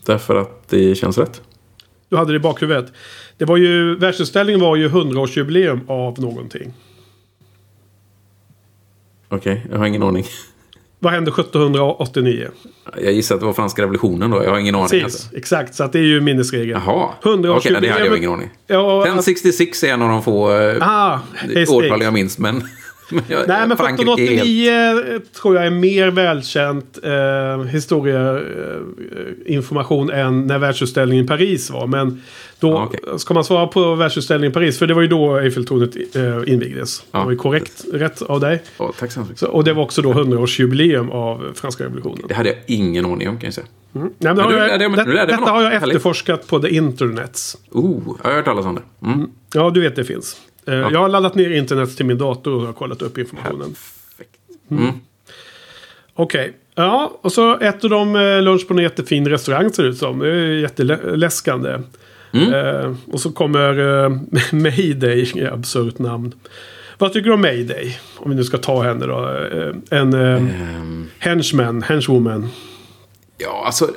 Därför att det känns rätt. Du hade det i bakhuvudet. Det var ju, världsutställningen var ju 100-årsjubileum av någonting. Okej, jag har ingen aning. Vad hände 1789? Jag gissar att det var franska revolutionen då. Jag har ingen aning. Precis, Alltså. exakt. Så att det är ju minnesregeln. Jaha, 100 okej, det hade jag ingen aning. Ja, att, 1066 är en av de få eh, ah, årtal jag minns, men... men jag, Nej, men Frankrike är helt- 1789 tror jag är mer välkänt eh, historieinformation än när världsutställningen i Paris var. Men då Ja, okej. ska man svara på världsutställningen i Paris. För det var ju då Eiffeltornet eh, invigdes. Ja, det var ju korrekt rätt av dig. Ja, tack så hemskt Så, och det var också då 100-årsjubileum av franska revolutionen. Det hade jag ingen aning om kan jag säga. Nej, men det har nu jag, det, jag mig detta har jag efterforskat på the internets. Oh, jag har hört talas om det. Mm. Ja, du vet det finns. Eh, Jag har laddat ner internet till min dator och har kollat upp informationen. Perfekt. Mm. Okej. Ja, och så äter de eh, lunch på en jättefin restaurang ser det ut som. Det är jätteläskande. Mm. Eh, och så kommer eh, Mayday, absurt namn. Vad tycker du om Mayday? Om vi nu ska ta henne då. Eh, en eh, Ehm, henchman, henchwoman. ja, alltså, eh,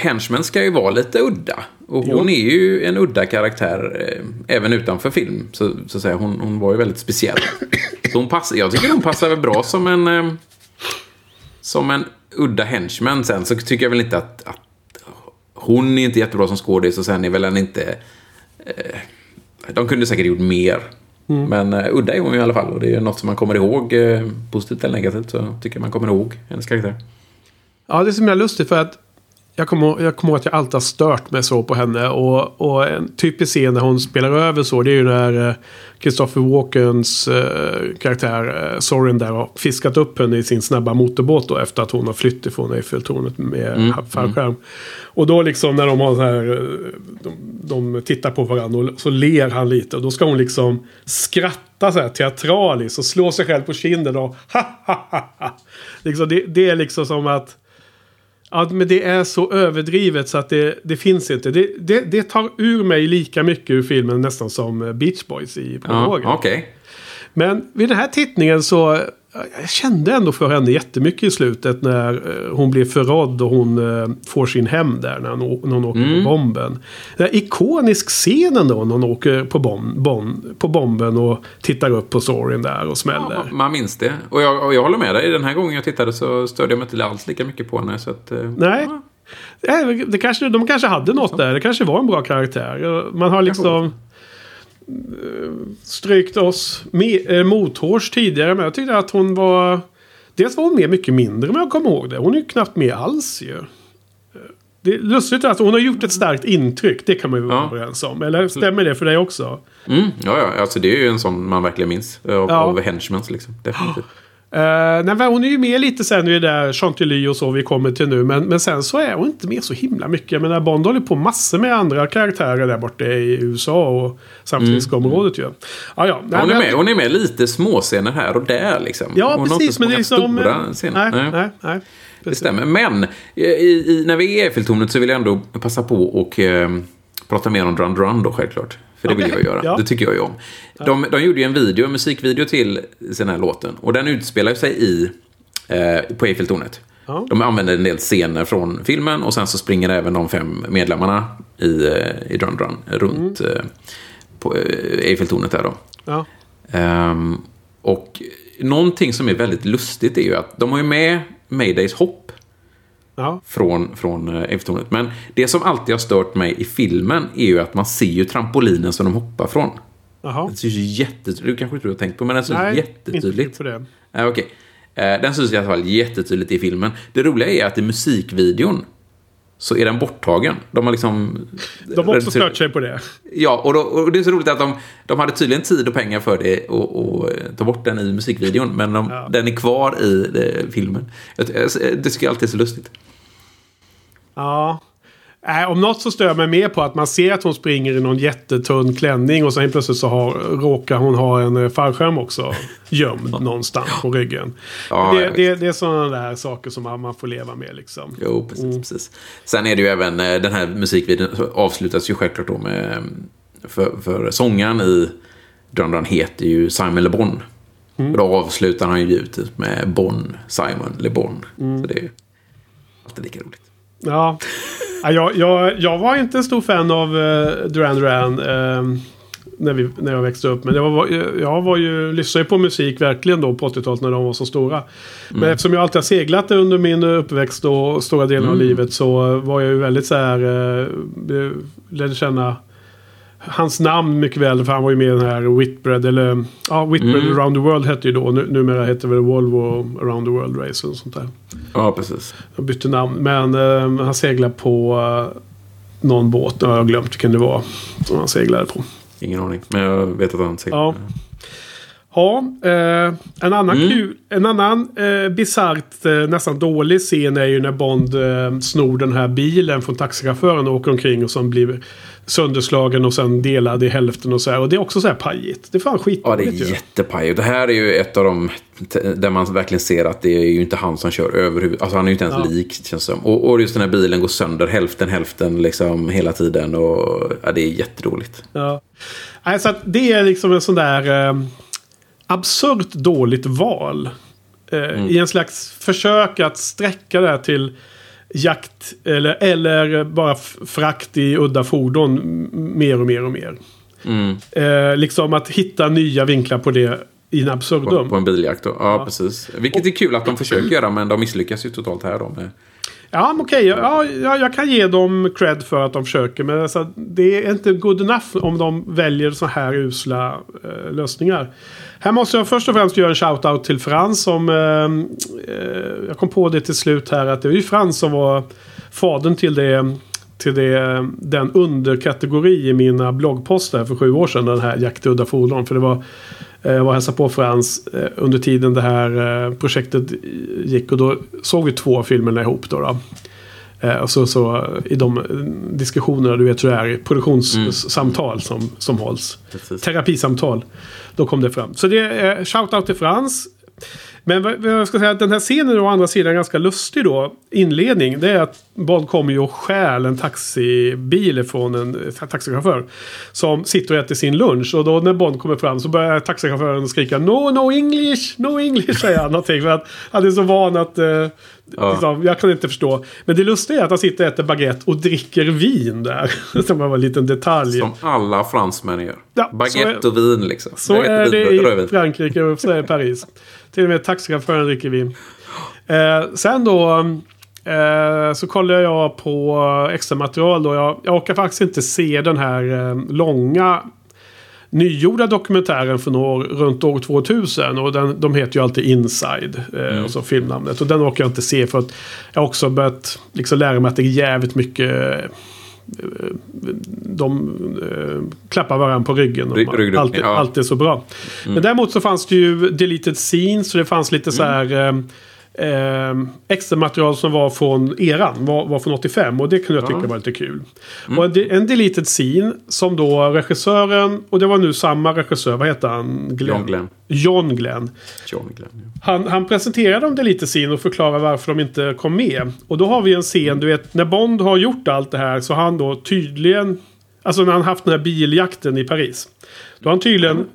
Henchman ska ju vara lite udda. Och Jo. hon är ju en udda karaktär, eh, även utanför film. Så, så att säga, hon, hon var ju väldigt speciell. Så hon passar, jag tycker hon passar väl bra som en... Eh, som en udda henchman. Sen så tycker jag väl inte att, att hon är inte jättebra som skådis och sen är väl en inte... Eh, de kunde säkert gjort mer. Men eh, udda är hon ju i alla fall och det är något som man kommer ihåg, eh, positivt eller negativt, så tycker man kommer ihåg hennes karaktär. Ja, det är så himla lustigt för att jag kommer, jag kommer ihåg att jag alltid har stört mig så på henne. Och, och en typisk scen när hon spelar över så, det är ju när eh, Christopher Walkens eh, karaktär eh, Sorin där har fiskat upp henne i sin snabba motorbåt då efter att hon har flytt ifrån Eiffeltornet med Mm, fallskärm. Och då liksom när de har så här, eh, de, de tittar på varandra och så ler han lite. Och då ska hon liksom skratta så här teatraliskt och slå sig själv på kinden och ha ha ha ha. Liksom det, det är liksom som att Ja, men det är så överdrivet så att det, det finns inte. Det, det, det tar ur mig lika mycket ur filmen nästan som Beach Boys i Ja, prologen. Okej. Men vid den här tittningen så jag kände ändå för henne jättemycket i slutet när eh, hon blir förrådd och hon eh, får sin hem där när hon, å- när hon åker Mm. på bomben. Den här ikonisk scenen då när hon åker på, bom, bom, på bomben och tittar upp på storyn där och smäller. Ja, man minns det. Och jag, och jag håller med dig. Den här gången jag tittade så störde jag mig inte alls lika mycket på henne. Så att, eh, Nej. ja. Det kanske, de kanske hade något där. Det kanske var en bra karaktär. Man har liksom strykt oss med, eh, mothårs tidigare. Men jag tyckte att hon var... Dels var hon med mycket mindre men jag kommer ihåg det. Hon är ju knappt med alls ju. Eh, Det är lustigt att hon har gjort ett starkt intryck. Det kan man ju vara Ja. överens om. Eller stämmer det för dig också? Mm, ja, ja. Alltså, det är ju en sån man verkligen minns. Av, Ja. av Henchmans liksom. Definitivt. Uh, nej, men hon är ju med lite sen i det där Chantilly och så vi kommer till nu. Men, men sen så är hon inte med så himla mycket. Menar Bond håller på massor med andra karaktärer där borta i USA och San Francisco-området ju. Ja, ja. Nej, Hon är, men- med, hon är med lite småscener här och där liksom. Ja, hon precis. Har Men inte det så är många liksom... stora scener. Nej, nej, nej. Det stämmer. Men i, i, när vi är i Eiffeltornet så vill jag ändå passa på och eh, prata mer om Drun Drun då självklart. För det vill jag göra. ja. Det tycker jag ju om. De, de gjorde ju en video, en musikvideo till den här låten. Och den utspelar sig i, eh, på Eiffeltornet. Ja. De använder en del scener från filmen och sen så springer även de fem medlemmarna i, eh, i Drun Drun runt Mm. eh, på eh, Eiffeltornet där då. Ja. Ehm, och någonting som är väldigt lustigt är ju att de har ju med Maydays hopp Ja. från, från eh, Eiffeltornet. Men det som alltid har stört mig i filmen är ju att man ser ju trampolinen som de hoppar från. Jaha. Den syns ju jättetydligt. Du kanske inte har tänkt på, men den syns Nej, inte jättetydligt. på det. Ja, Okej. Eh, Den syns i alla fall jättetydligt i filmen. Det roliga är att i musikvideon så är den borttagen. De har liksom... De har också stört sig på det. Ja, och, då, och det är så roligt att de, de hade tydligen tid och pengar för det och, och eh, ta bort den i musikvideon. Men de, Ja. den är kvar i eh, filmen. Det tycker jag alltid är så lustigt. Ja. Nej, om något så stör jag mig mer på att man ser att hon springer i någon jättetunn klänning och sen plötsligt så har, råkar hon ha en eh, fallskärm också gömd någonstans på ryggen. Ja, det, det, det är sådana där saker som man man får leva med liksom. Jo, precis, precis. Sen är det ju även, eh, den här musikvideon avslutas ju självklart då med, för, för sångaren i Dun Dun heter ju Simon Le Bon. Och då avslutar han ju givetvis med Bon, Simon Le Bon. Så det är alltid lika roligt. Ja. Ja, jag, jag, jag var inte en stor fan av uh, Duran Duran eh, när, vi, när jag växte upp. Men jag, var, jag var ju, lyssnade ju på musik verkligen då på 80-talet när de var så stora. Men eftersom jag alltid har seglat under min uppväxt och stora delen av livet så var jag ju väldigt så här... Uh, lärde känna hans namn mycket väl. För han var ju med i den här Whitbread. Eller ja, Whitbread around the world hette ju då. Nu, numera heter väl Volvo around the world race och sånt där. Ja, precis. Jag bytte namn. Men eh, han seglade på eh, någon båt. Jag har glömt vilken det var. Som han seglade på. Ingen aning. Men jag vet att han säger Ja. Ja, eh, en annan Mm. kul, en annan eh, bisarrt, eh, nästan dålig scen är ju när Bond eh, snor den här bilen från taxichauffören och åker omkring och som blir sönderslagen och sen delad i hälften och så här. Och det är också så här pajigt. Det är fan Ja, det är ju. jättepaj. Och det här är ju ett av de där man verkligen ser att det är ju inte han som kör överhuvud. Alltså han är ju inte ens Ja. lik, känns det som. Och, och just den här bilen går sönder hälften, hälften liksom hela tiden. Och ja, det är jättedåligt. Ja. Nej, så att det är liksom en sån där eh, absurt dåligt val. Eh, I en slags försök att sträcka det här till jakt eller, eller bara frakt i udda fordon mer och mer och mer. Mm. Eh, liksom att hitta nya vinklar på det in På, absurdum. på en biljakt då. Ja, precis. Vilket är kul att de försöker göra, men de misslyckas ju totalt här då. Med, Ja, men okej. Ja, ja, jag kan ge dem cred för att de försöker. Men alltså, det är inte good enough om de väljer så här usla eh, lösningar. Här måste jag först och främst göra en shout-out till Frans. Som, eh, eh jag kom på det till slut här att det var ju Frans som var fadern till det. Till det, den underkategori i mina bloggposter för sju år sedan. Den här Jaktudda fordon. För det var jag var och hälsade på Frans eh, under tiden det här eh, projektet gick. Och då såg vi två filmerna ihop. Då, då. Eh, Och så, så i de eh, diskussionerna, du vet hur det är, produktionssamtal som, som hålls. Precis. Terapisamtal. Då kom det fram. Så det är shout-out till Frans. Men vad, vad jag ska säga, att den här scenen å andra sidan är ganska lustig då. Inledning, det är att Bond kommer ju och stjäl en taxibil från en taxichaufför. Som sitter och äter sin lunch. Och då när Bond kommer fram så börjar taxichauffören skrika No, no English, no English säger han någonting. För att han är så van att... Eh, liksom, jag kan inte förstå. Men det lustiga är att han sitter och äter baguette och dricker vin där. Som var en liten detalj. Som alla fransmän gör. Ja, Baguette så och vin liksom. Så Baguette, är det vin, i rödvin. Frankrike och så är det Paris. Till och med taxichauffören dricker vin. Eh, sen då eh, så kollar jag på extra material. Då. Jag, jag orkar faktiskt inte se den här eh, långa nygjorda dokumentären från år, runt år 2000. Och den, de heter ju alltid Inside. Eh, och så filmnamnet. Och den orkar jag inte se för att jag också börjat liksom lära mig att det är jävligt mycket eh, de eh, klappar varandra på ryggen. Rygg- Och ryggdunkning, allt, ja. allt är så bra. Men däremot så fanns det ju deleted scenes. Så det fanns lite så här eh, extra material som var från eran. Var, var från 85. Och det kunde jag tycka var lite kul. Och en en deleted scene som då regissören. Och det var nu samma regissör. Vad heter han? John Glenn. John Glenn. John Glenn. ja. Han, han presenterar dem det lite scen och förklarar varför de inte kom med. Och då har vi en scen, du vet, när Bond har gjort allt det här så har han då tydligen... Alltså när han haft den här biljakten i Paris. Då har han tydligen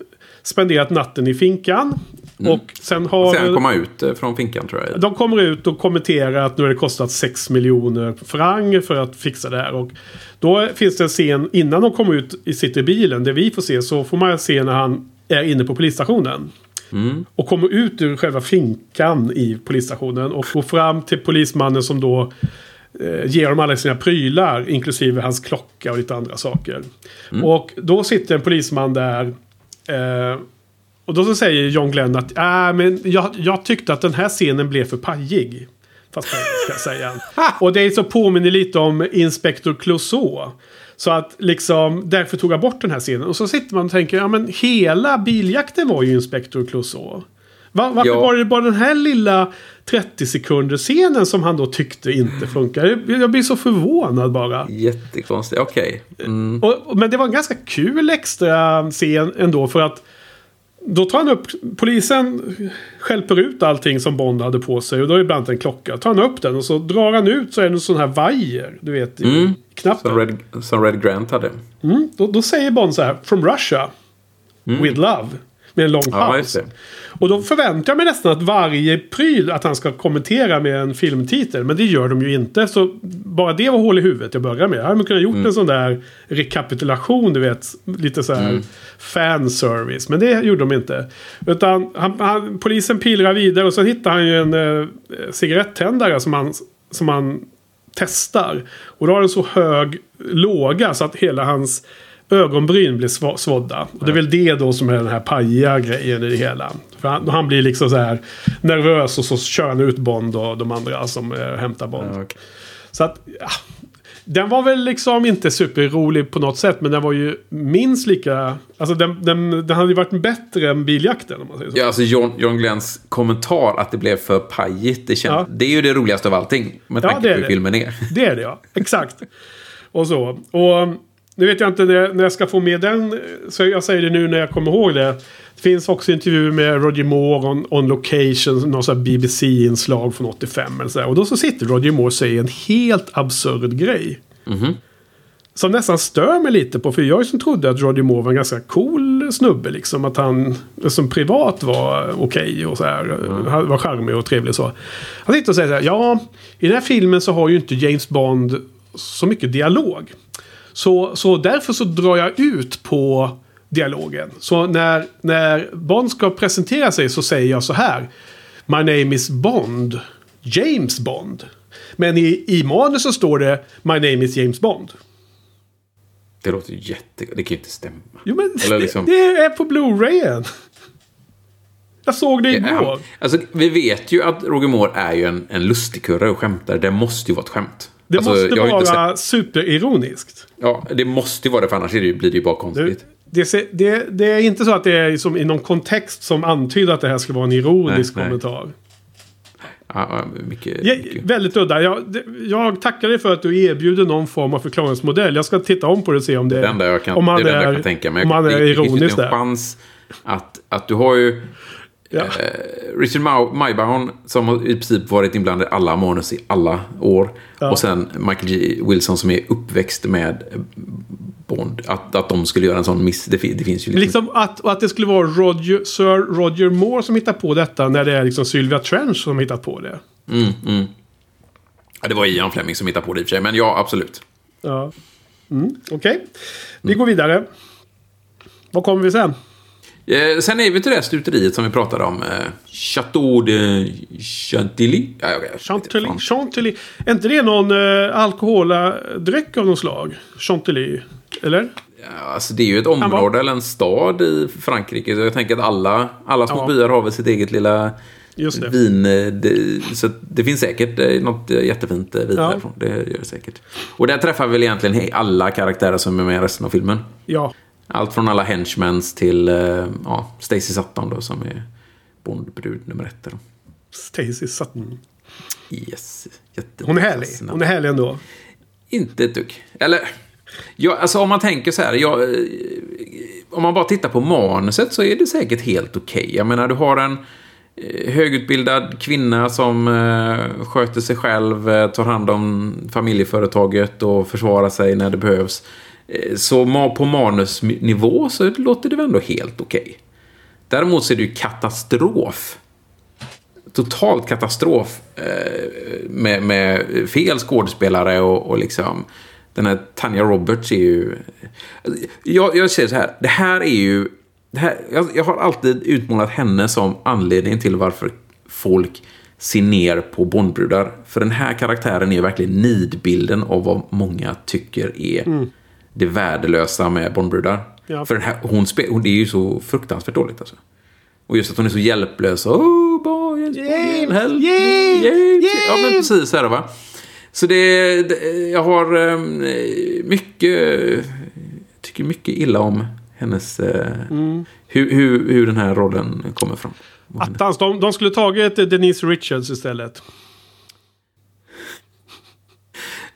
spenderat natten i finkan. Och sen har... Sen kom han ut eh, från finkan tror jag. De kommer ut och kommenterar att nu har det kostat 6 miljoner franc för att fixa det här. Och då finns det en scen innan de kommer ut i sitter i bilen. Det vi får se så får man se när han är inne på polisstationen. Och kommer ut ur själva finkan i polisstationen. Och går fram till polismannen som då eh, ger dem alla sina prylar. Inklusive hans klocka och lite andra saker. Och då sitter en polisman där. Eh, och då så säger John Glenn att äh, men jag, jag tyckte att den här scenen blev för pajig. Fast engelska säger han. Och det är så påminner lite om Inspector Clouseau. Så att liksom, därför tog jag bort den här scenen. Och så sitter man och tänker, ja men hela biljakten var ju Inspector Clouseau. Va, varför Ja. var det bara den här lilla 30 sekunder scenen som han då tyckte inte funkar? Jag, jag blir så förvånad bara. Jättekonstigt. Okej. Mm. Och, och- men det var en ganska kul extra scen ändå för att då tar han upp, polisen skälper ut allting som Bond hade på sig och då är det bland annat en klocka. Tar han upp den och så drar han ut så är det en sån här vajer, du vet, i Mm. knappen. Som, Red, som Red Grant hade. Mm, då, då säger Bond så här, from Russia, with love. Med en lång. Ja, paus. Och då förväntar jag mig nästan att varje pryl att han ska kommentera med en filmtitel. Men det gör de ju inte. Så bara det var hål i huvudet jag började med. Jag hade kunnat gjort Mm. en sån där rekapitulation, du vet. Lite så här Mm. fanservice. Men det gjorde de inte. Utan han, han, polisen pilrar vidare och så hittar han ju en eh, cigarettändare som han, som han testar. Och då har den så hög låga så att hela hans ögonbryn blir svådda. Och det är väl det då som är den här pajiga grejen i det hela. För han, han blir liksom så här nervös och så kör han ut Bond och de andra som eh, hämtar Bond. Ja, okej. Så att, ja. Den var väl liksom inte superrolig på något sätt. Men den var ju minst lika... Alltså den, den, den hade ju varit bättre än biljakten om man säger så. Ja, alltså John, John Glenns kommentar att det blev för pajigt. Det, känns, Ja. det är ju det roligaste av allting. Med Ja, tanke det på hur det. filmen är. Det är det ja, exakt. Och så. Och nu vet jag inte när, när jag ska få med den. Så jag säger det nu när jag kommer ihåg det. Det finns också intervjuer med Roger Moore on, on location. Någon sån BBC-inslag från 85 eller så. Och då så sitter Roger Moore och säger en helt absurd grej. Som nästan stör mig lite på. För jag som trodde att Roger Moore var en ganska cool snubbe. Liksom att han som privat var okej och så här. Han var charmig och trevlig och så. Han sitter och säger så här. Ja, i den här filmen så har ju inte James Bond så mycket dialog. Så, så därför så drar jag ut på dialogen. Så när, när Bond ska presentera sig så säger jag så här. My name is Bond. James Bond. Men i, i manus så står det My name is James Bond. Det låter jätte... Det kan ju inte stämma. Jo men Eller liksom- det, det är på Blu-rayen. Jag såg det Det igår. är- Alltså, vi vet ju att Roger Moore är ju en, en lustigkurre och skämtar. Det måste ju vara ett skämt. Det alltså, måste vara superironiskt. Ja, det måste ju vara det, för annars blir det ju bara konstigt. det, det, det är inte så att det är som i någon kontext som antyder att det här skulle vara en ironisk Nej, nej. kommentar. Ja, ja, mycket, Ja, mycket. väldigt udda. Jag, jag tackar dig för att du erbjuder någon form av förklaringsmodell. Jag ska titta om på det och se om det, Det enda jag kan, om han det är det är, jag kan tänka mig. om han är det, det ironisk där. chans att, att du har ju Ja. eh, Richard Maybaum som har i princip varit inblandad i alla manus i alla år. Ja. Och sen Michael G. Wilson som är uppväxt med Bond. Att, att de skulle göra en sån miss, det, det finns ju liksom... Liksom att, att det skulle vara Roger, Sir Roger Moore som hittar på detta när det är liksom Sylvia Trench som hittar på det. Mm, mm. Ja, det var Ian Fleming som hittade på det i och för sig, men ja, absolut. Ja. Mm, Okej, vi går vidare. Vad kommer vi sen? Eh, sen är vi till det här stuteriet som vi pratade om. Eh, Chateau de Chantilly. Ja, jag Chantilly. Chantilly. Är inte det någon eh, alkoholdryck av något slag? Chantilly. Eller? Ja, alltså det är ju ett område eller en stad i Frankrike. Så jag tänker att alla, alla små Ja. byar har väl sitt eget lilla vin. eh, Det, så det finns säkert något jättefint vin Ja. därifrån. Det gör det säkert. Och där träffar vi väl egentligen alla karaktärer som är med i resten av filmen. Ja. Allt från alla henchmans till eh, ja, Stacey Sutton då som är Bondbrud nummer ett. Då. Stacy Sutton. Yes. Jätte Hon är härlig. Hon är härlig ändå. Inte ett dugg. Eller, ja, alltså om man tänker så här. Jag, eh, om man bara tittar på manuset så är det säkert helt okej. Jag menar, du har en eh, högutbildad kvinna som eh, sköter sig själv, tar hand om familjeföretaget och försvarar sig när det behövs. Eh, så på manusnivå så låter det väl ändå helt okej. Däremot så är det ju katastrof totalt katastrof eh, med, med fel skådespelare och, och liksom den här Tanya Roberts är ju... Jag, jag säger så här, det här är ju... Det här, jag, jag har alltid utmålat henne som anledning till varför folk ser ner på Bondbrudar. För den här karaktären är verkligen nidbilden av vad många tycker är mm det värdelösa med Bondbrudar. Ja. För här, hon, spe, hon, det är ju så fruktansvärt dåligt alltså. Och just att hon är så hjälplös. Oh, boy, James, James, help me, James, James. Ja, men precis så är det va. Så det, det jag har um, mycket, tycker mycket illa om hennes, eh, hur, hur, hur den här rollen kommer fram. Attans, de, de skulle tagit Denise Richards istället.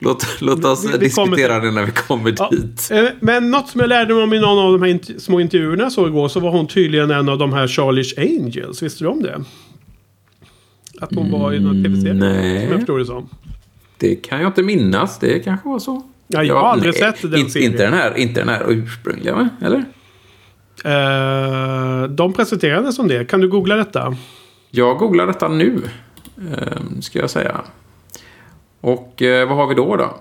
Låt, låt oss Vi- vi diskutera det när vi kommer Ja, dit. eh, Men något som jag lärde mig om i någon av de här små intervjuerna jag såg igår så var hon tydligen en av de här Charlies Angels. Visste du om det? Att hon var i någon tv-serie? nej. Som jag förstår det som. Det kan jag inte minnas. Det kanske var så. Ja, jag har aldrig nej, sett den inte, serien. inte den här, inte den här ursprungliga, eller? Eh, de presenterade som det. Kan du googla detta? Jag googlar detta nu, eh, ska jag säga. Och eh, vad har vi då då?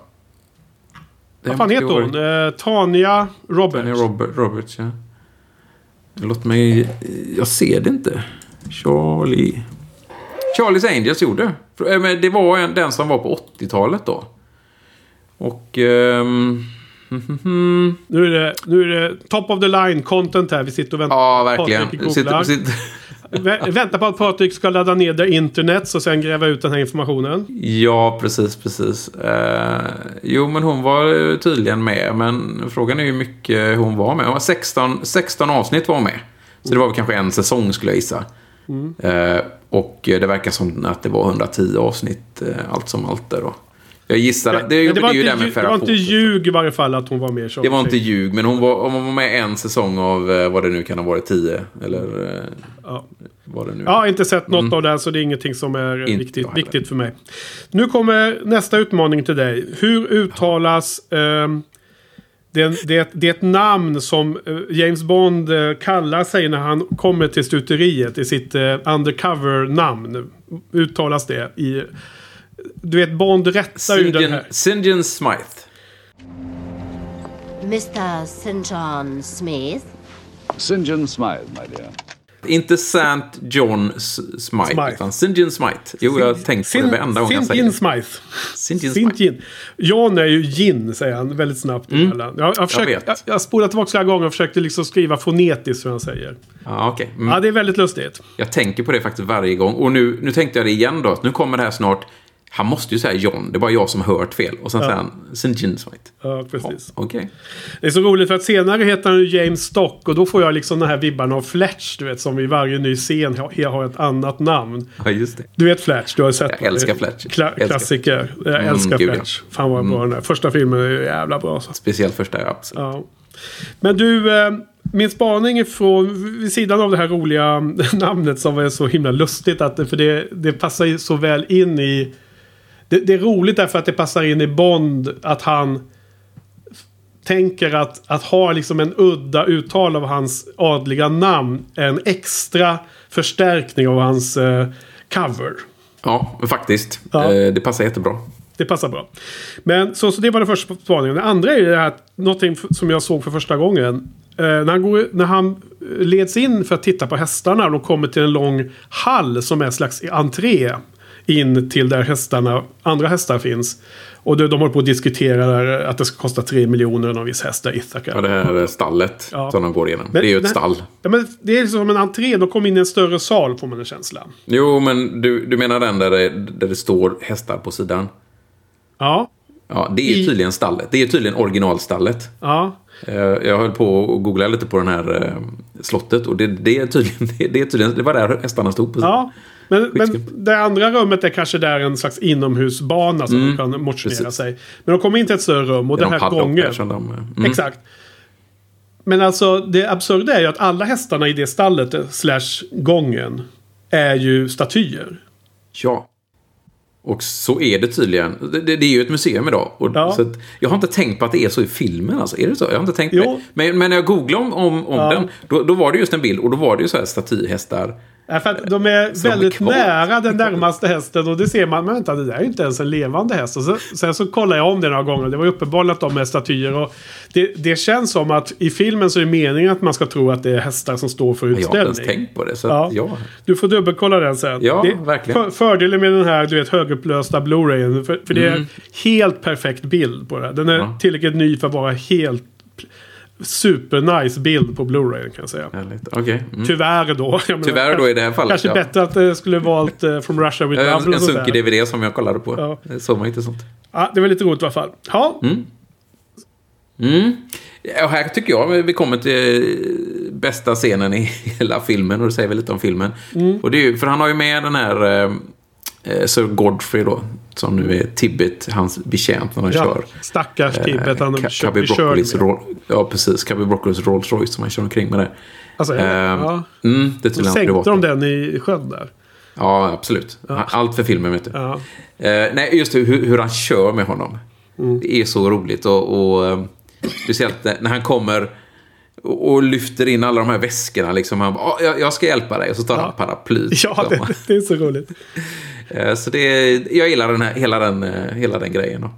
Vad fan heter hon? Eh, Tanya Roberts. Tanya Robert, Roberts, ja. Låt mig... Jag ser det inte. Charlie... Charlie's Angels gjorde. Eh, men Det var en, den som var på 80-talet då. Och... ehm, Nu är, det, nu är det top of the line content här. Vi sitter och väntar. ja, verkligen. Sitter, sitter, Vä- Vänta på att Patrik ska ladda ner det internet och sen gräva ut den här informationen. Ja, precis, precis. Eh, jo, men hon var tydligen med. Men frågan är hur mycket hon var med. Hon var 16, 16 avsnitt var hon med. Så det var väl kanske en säsong skulle jag gissa. Eh, och det verkar som att det var 110 avsnitt eh, allt som allt där då. Jag gissar att... Det, det, det, var ju inte, det med lju- det var inte ljug i varje fall att hon var med. Det var inte ljug, men hon var, om hon var med en säsong av eh, vad det nu kan ha varit, 10 eller eh, Ja. vad det nu Jag har inte sett något av det här så det är ingenting som är Mm. Inte viktigt, för mig. Nu kommer nästa utmaning till dig. Hur uttalas... ehm, det, det, det är ett namn som eh, James Bond eh, kallar sig när han kommer till stuteriet i sitt eh, undercover-namn. Uttalas det i... Du vet, Bond rättar ju den St. här. St. John Smythe. Mr. St. John Smith. St. John Smythe, my dear. Inte St. John S- Smite, Smite. utan St. John Smite. Jo, jag har tänkt på det varenda gång jag säger det. Smythe. Sint John. Gin. John är ju gin, säger han väldigt snabbt. emellan. Jag, jag, försökt, vet. jag, jag har spolat tillbaka flera gånger och försökte liksom skriva fonetiskt hur han säger. Ja, okej. Mm. Ja, det är väldigt lustigt. Jag tänker på det faktiskt varje gång. Och nu, nu tänkte jag det igen då. Nu kommer det här snart. Han måste ju säga John. Det är bara jag som har hört fel. Och sen säger han St. John Smite. Ja, precis. Okej. Det är så roligt för att senare heter han James Stock och då får jag liksom den här vibbarna av Fletch, du vet, som i varje ny scen har, har ett annat namn. Ja, just det. Du vet Fletch, du har sett Jag älskar Fletch. Kla Älskar. Klassiker. Jag älskar gud, ja. Fletch. Fan vad bra den är. Första filmen är jävla bra. Så. Speciellt första, ja. absolut. Ja. Men du, eh, min spaning ifrån, vid sidan av det här roliga namnet som är så himla lustigt. Att, för det, det passar ju så väl in i... Det, det är roligt därför att det passar in i Bond att han tänker att, att ha liksom en udda uttal av hans adliga namn. En extra förstärkning av hans eh, cover. Ja, faktiskt. Ja. Eh, det passar jättebra. Det passar bra. Men så, så det var den första spaningen. Det andra är det här, någonting som jag såg för första gången. Eh, när, han går, när han leds in för att titta på hästarna och de kommer till en lång hall som är en slags entré in till där hästarna, andra hästar finns. Och de, de håller på att diskutera att det ska kosta 3 miljoner någon viss häst där, Ithaca. Ja, det här stallet Ja. som de går igenom. Men- det är ju ett stall. Ja, men det är som en entré, de kommer in i en större sal får man en känsla. Jo, men du, du menar den där det, där det står hästar på sidan? Ja, Ja, det är ju tydligen stallet. Det är tydligen originalstallet. ja. Eh, Jag höll på att googla lite på den här eh, slottet och det, det, är tydligen, det, det är tydligen, det var där hästarna stod på. Ja, men, men det andra rummet är kanske där en slags inomhusbana som de kan motionera Mm. precis. sig. Men de kommer in till ett större rum och Det någon här gången. de, mm. Exakt. Men alltså det absurda är ju att alla hästarna i det stallet, eh, slash gången, är ju statyer. Ja. Och så är det tydligen. Det, det, det är ju ett museum idag. Och, Ja. så jag har inte tänkt på att det är så i filmen. Alltså. Är det så? Jag har inte tänkt på det. Men, men när jag googlade om, om, om Ja. den, då, då var det just en bild. Och då var det ju så här statyhästar. Ja, för att de är Som är väldigt kvar. nära den närmaste hästen och det ser man. Men vänta, det där är ju inte ens en levande häst. Och så, sen så kollar jag om det några gånger. Det var ju uppenbarligen att de är statyer. Och det, det känns som att i filmen så är det meningen att man ska tro att det är hästar som står för Jag har inte ens utställning. tänkt på det. Så Ja. att, ja. Du får dubbelkolla den sen. Ja, det, verkligen. För, fördelen med den här du vet, högupplösta Blu-rayen. För, för det är Mm. helt perfekt bild på det. Den är tillräckligt ny för att vara helt supernice bild på Blu-rayen kan jag säga. Okej. Mm. Tyvärr då. Menar, Tyvärr då i det här fallet. Kanske ja. bättre att det skulle valt uh, From Russia with En, Love. en sånt sunkig. DVD som jag kollade på. Ja. Det såg man inte sånt. Ja, det var lite roligt i alla fall. Ja, Mm. Ja, Och här tycker jag vi kommer till eh, bästa scenen i hela filmen. Och det säger väl lite om filmen. Mm. Och det är för han har ju med den här eh, eh, Sir Godfrey då. Som nu är Tibbet, hans betjänt när han ja. kör. stackars Tibbet. Han Eh, kör, Broccolis. Roll- Ja, precis. Cubby Broccolis Rolls Royce som han kör omkring med det. Alltså, Eh, ja. mm, det tydligen sänkte privata. de den i sjön där. Ja, absolut. Allt för filmen, vet du. Ja. Eh, nej, just det, hur, hur han kör med honom. Mm. Det är så roligt. Och, och eh, speciellt när, han kommer och, lyfter in alla de här väskorna. Liksom. Han bara, "Ah, jag, jag ska hjälpa dig. Och så tar han paraplyt. Ja, det, det är så roligt. Eh, så det, jag gillar den här, hela, den, eh, hela den grejen. Då.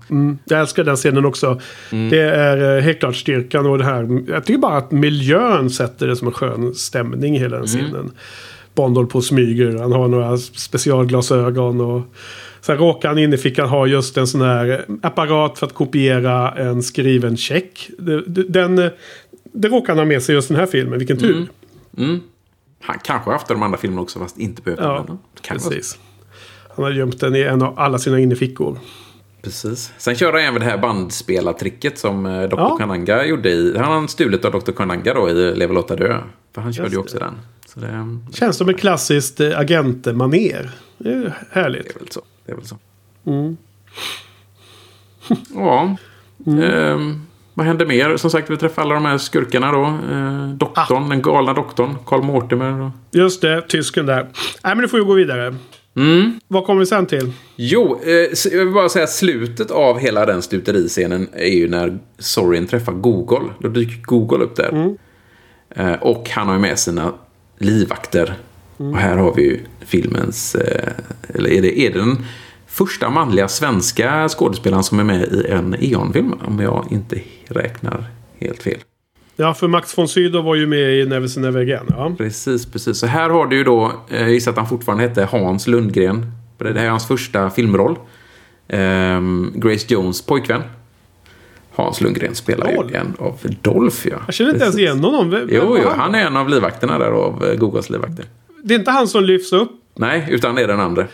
Jag älskar den scenen också. Mm. Det är eh, helt klart styrkan och det här. Jag tycker bara att miljön sätter det som en skön stämning i hela Mm. den scenen. Bond håller på och smyger. Han har några specialglasögon. Och sen råkar han in i fickan ha just en sån här apparat för att kopiera en skriven check. Den, det råkar han ha med sig just den här filmen. Vilken tur. Mm. Han kanske har haft de andra filmerna också fast inte behövt Ja, den. Precis. Han har gömt den i en av alla sina innerfickor. Precis. Sen kör han även det här bandspelartricket som eh, Dr. Ja. Kananga gjorde i... Han har stulit av Dr. Kananga då i Level 8 Dö. För han körde Just ju också den. Så det, det Känns som ett klassiskt eh, agentmaner. Det är härligt. är väl så. Det är väl så. Mm. ja. Ehm, vad händer mer? Som sagt, vi träffar alla de här skurkarna då. Eh, doktorn, Ah. den galna doktorn. Carl Mortimer. Just det, tysken där. Nej, men nu får vi gå vidare. Mm. Vad kommer vi sen till? Jo, eh, jag vill bara säga slutet av hela den stuteriscenen är ju när Sorin träffar Google. Då dyker Google upp där. Eh, och han har ju med sina livvakter. Och här har vi ju filmens, eh, eller är det, är det den första manliga svenska skådespelaren som är med i en Eon-film? Om jag inte räknar helt fel. Ja, för Max von Sydow var ju med i Never Say Never Again. Ja. Precis, precis. Så här har du ju då, eh, jag gissar att han fortfarande hette Hans Lundgren. Det här är hans första filmroll. Ehm, Grace Jones pojkvän. Hans Lundgren spelar Dolph? ju en av Dolph, ja. Jag känner inte ens Precis. igen honom. Vem- Jo, jo, han är en av livvakterna där av eh, Googles livvakter. Det är inte han som lyfts upp. Nej, utan det är den andra.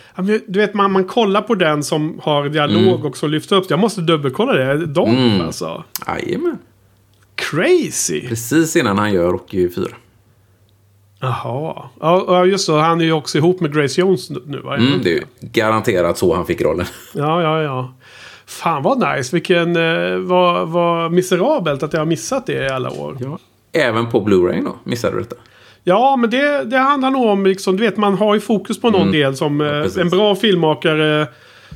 Du vet, man, man kollar på den som har dialog Mm. och som lyfts upp. Jag måste dubbelkolla det. De alltså. Jajamän. Crazy! Precis innan han gör Rocky 4. Jaha. Ja, ja, just så. Han är ju också ihop med Grace Jones nu va? Mm, det är garanterat så han fick rollen. Ja, ja, ja. Fan vad nice. Vilken... Eh, vad, vad miserabelt att jag har missat det i alla år. Ja. Även på Blu-ray då, missade du detta? Ja, men det, det handlar nog om liksom, du vet, man har ju fokus på någon del som eh, Mm. precis. en bra filmmakare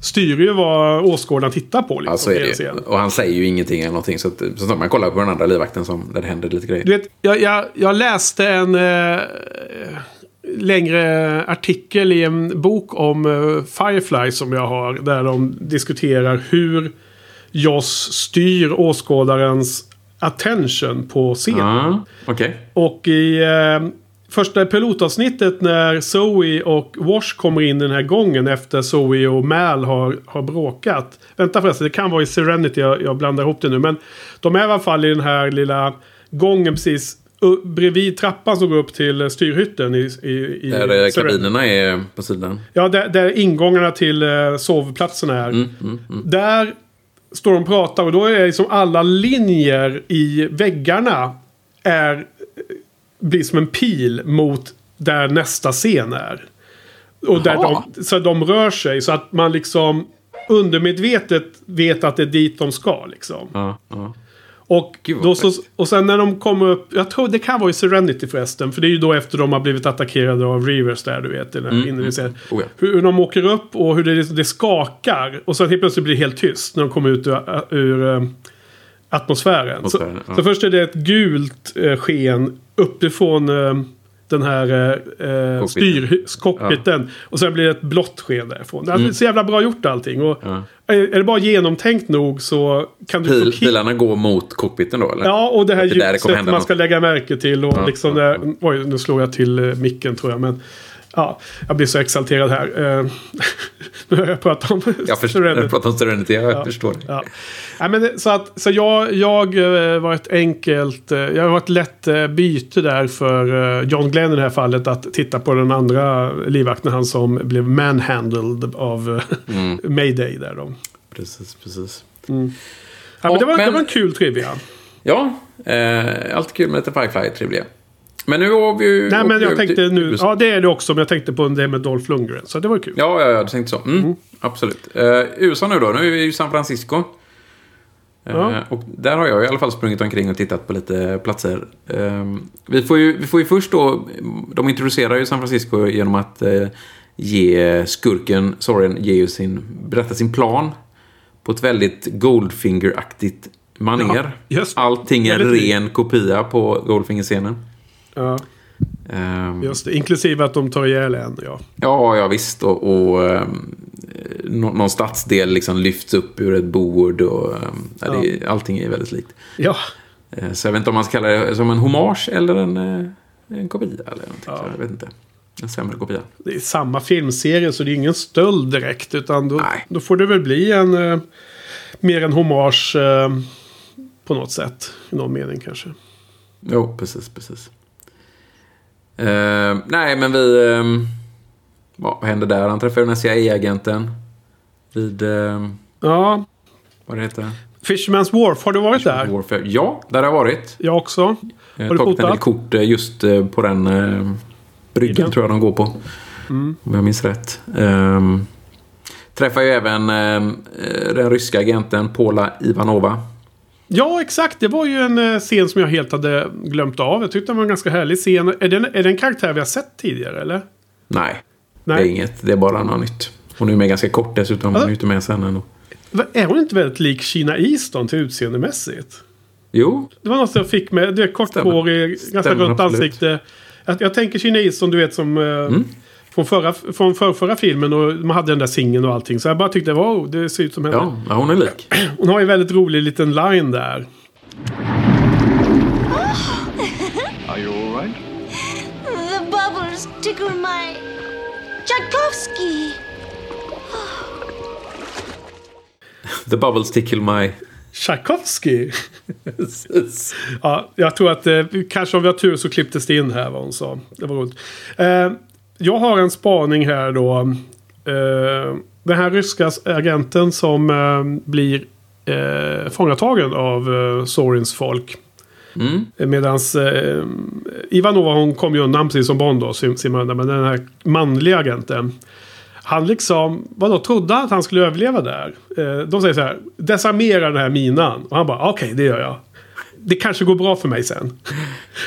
styr ju vad åskådaren tittar på. Liksom, Ja, så är det. Och han säger ju ingenting eller någonting. Så, att, så att man kollar på den andra livvakten som, där det händer lite grejer. Du vet, jag, jag, jag läste en eh, längre artikel i en bok om eh, Firefly som jag har. Där de diskuterar hur Joss styr åskådarens attention på scen. Ja, okej. Och i eh, första pilotavsnittet när Zoe och Wash kommer in den här gången efter Zoe och Mal har, har bråkat. Vänta förresten, det kan vara i Serenity, jag, jag blandar ihop det nu. Men de är i alla fall i den här lilla gången precis bredvid trappan som går upp till styrhytten i, i, i Där Serenity. kabinerna är på sidan. Ja, där, där ingångarna till eh, sovplatserna är. Mm, Där står de och pratar och då är liksom alla linjer i väggarna är, blir som en pil mot där nästa scen är. Och där de, så de rör sig så att man liksom undermedvetet vet att det är dit de ska liksom. Ja, ja. Och, då så, och sen när de kommer upp, jag tror det kan vara i Serenity förresten. För det är ju då efter de har blivit attackerade av Reavers där du vet. i Den här inledningen. Oh, ja. hur, hur de åker upp och hur det, det skakar. Och sen helt plötsligt blir det helt tyst när de kommer ut ur, ur eh, atmosfären. Så, ja. så först är det ett gult eh, sken uppifrån eh, den här eh, Cockpiten. styr, cockpiten. Och sen blir det ett blått sken därifrån. Det är så jävla bra gjort allting. Och Ja. är, är det bara genomtänkt nog så kan du Pil, pilarna går mot cockpiten då eller? Ja, och det här ljuset man något. ska lägga märke till. Och Ja, liksom ja, där, oj, nu slår jag till eh, micken tror jag. Men ja, jag blir så exalterad här. Eh, nu har jag pratat om Jag förstår, Serenity. jag pratar om Serenity, jag Ja. förstår. Ja. Nej, men det, så att, så jag, jag eh, var ett enkelt, eh, jag var ett lätt byte där för John Glenn i det här fallet att titta på den andra livvakten, han som blev manhandled av Mm. Mayday där då. Precis, precis. Ja, men Ja, det, var, det men- var en kul trivia. Ja, eh, alltid kul med lite Firefly-trivia. Men nu har vi ju... Nej, men jag tänkte till nu, ja det är det också, men jag tänkte på det med Dolph Lundgren. Så det var kul. Ja, ja, ja, du tänkte så. Mm, Absolut. Eh, USA nu då, nu är vi i San Francisco. Eh, Ja. Och där har jag i alla fall sprungit omkring och tittat på lite platser. Eh, vi, får ju, vi får ju först då, de introducerar ju San Francisco genom att eh, ge skurken, Soren, ge ju sin, berätta sin plan. På ett väldigt Goldfinger-aktigt maner. Ja. Allting är ren kopia på Goldfinger-scenen. Ja, Ehm, just det. Inklusive att de tar ihjäl en, ja. Ja, ja visst. Och, och nå- någon stadsdel liksom lyfts upp ur ett bord. Och, ehm, ja, det, allting är väldigt likt. Ja, Så jag vet inte om man ska kalla det som en hommage eller en, eh, en kopia. Eller någonting. Så jag vet inte. En sämre kopia. det är samma filmserie så det är ingen stöld direkt. Utan då, då får det väl bli en eh, mer en hommage eh, på något sätt. I någon mening kanske. Jo, precis, precis. Eh, nej, men vi... ehm, vad händer där? Han träffar den CIA-agenten. Vid... ehm, Ja, vad det heter? Fisherman's Wharf, har du varit där? Warfare. Ja, där har jag varit. Jag också. Jag Har har du tagit en del kort eh, just eh, på den eh, bryggan tror jag de går på. Mm. Om jag minns rätt. Um, träffar ju även eh, den ryska agenten Paula Ivanova. Ja, exakt. Det var ju en eh, scen som jag helt hade glömt av. Jag tyckte det var en ganska härlig scen. Är det är det en karaktär vi har sett tidigare, eller? Nej, det är Nej. inget. Det är bara något nytt. Hon är ju med ganska kort dessutom. Hon Alltså- är inte med sen ändå. Är hon inte väldigt lik Kina Easton till utseendemässigt? Jo, Det var något jag fick med. Det är kort Stämmer. hår, i ganska runt ansikte. Jag, jag tänker Kina Easton, du vet som... eh, från förra, från förra, förra filmen och man hade den där singeln och allting. Så jag bara tyckte, wow, det ser ut som henne. Ja, hon är lik. Hon har ju en väldigt rolig liten line där. Are you all? The bubbles tickle my Tchaikovsky. The bubbles tickle my... Tchaikovsky. ja, jag tror att eh, kanske om vi har tur så klipptes det in här vad hon sa. Det var roligt. Eh, jag har en spaning här då. Eh, den här ryska agenten som eh, blir eh, fångatagen av eh, Sorins folk. Mm. Medan eh, Ivanova hon kom ju undan precis som Bond då, sim-. Men den här manliga agenten. Han liksom, vadå, trodde att han skulle överleva där? Eh, de säger så här, desarmera den här minan. Och han bara, okej det gör jag. Det kanske går bra för mig sen.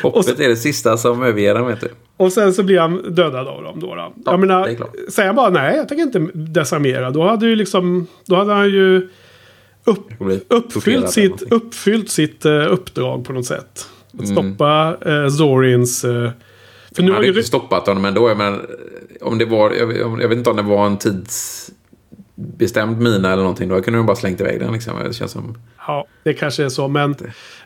Hoppet är det sista som överger han, vet du. Och sen så blir han dödad av dem då. då. jag menar, säger han bara nej, jag tänker inte desarmera. Då hade ju liksom, då hade han ju upp, uppfyllt sitt, uppfyllt sitt eh, uppdrag på något sätt. Att Mm. stoppa uh, Zorins... eh, för nu Han hade ju... inte stoppat honom ändå. Jag, menar, om det var, jag, jag vet inte om det var en tidsbestämd mina eller någonting. Då kunde de bara slängt iväg den. Liksom. Det känns som... Ja, det kanske är så. Men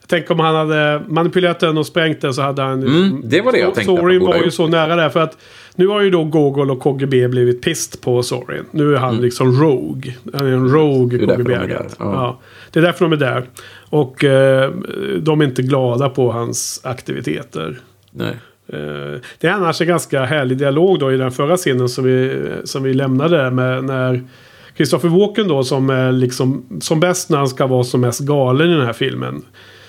tänk om han hade manipulerat den och sprängt den så hade han... Mm, det var det jag tänkte Sorin var ju så nära där. För att nu har ju då Gogol och KGB blivit pist på Sorin. Nu är han liksom Rogue. Han är en Rogue Mm. De KGB-agent. där, ja. Ja. Det är därför de är där. Och eh, de är inte glada på hans aktiviteter. Nej. Eh, Det är annars en ganska härlig dialog då i den förra scenen som vi, som vi lämnade med när Christopher Walken då som är liksom som bäst när han ska vara som mest galen i den här filmen.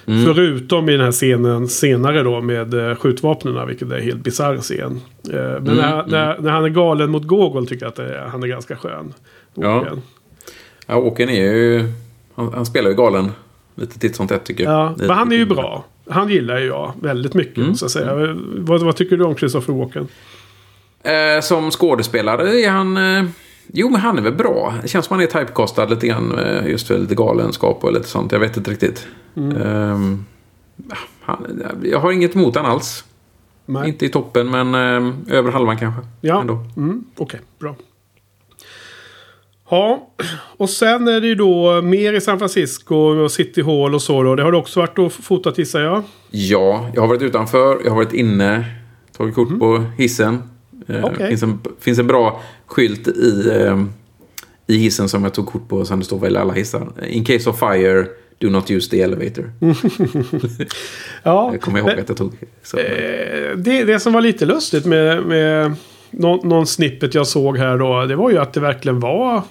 Förutom i den här scenen senare då med uh, skjutvapnen vilket är en helt bisarr scen. Eh, men när, när, när han är galen mot Gogol tycker jag att är- han är ganska skön. Ja. Walken. Ja, Åken är ju... Han, han spelar ju galen. Lite titt som tätt tycker jag. Ja, men han är ju bra. Han gillar ju jag väldigt mycket. Mm. måste jag säga. Vad, vad tycker du om Christopher Walken? Eh, som skådespelare är han... Eh, jo, men han är väl bra. Det känns som han är typecastad lite grann. Eh, just för lite galenskap och lite sånt. Jag vet inte riktigt. Mm. Ja, han, jag har inget emot han alls. Nej. Inte i toppen, men eh, över halvan kanske. Ja, mm, okej, bra. Ja, och sen är det ju då mer i San Francisco och City Hall och så då. Det har du också varit och fotat gissar jag. Ja, jag har varit utanför. Jag har varit inne. Tagit kort på hissen. Eh, Mm. Okej. finns, en, finns en bra skylt i, eh, i hissen som jag tog kort på. Som det står väl i alla hissar. In case of fire, do not use the elevator. Ja, Jag kommer ihåg men, att jag tog. Så. eh, det, det som var lite lustigt med, med någon, någon snippet jag såg här då. Det var ju att det verkligen var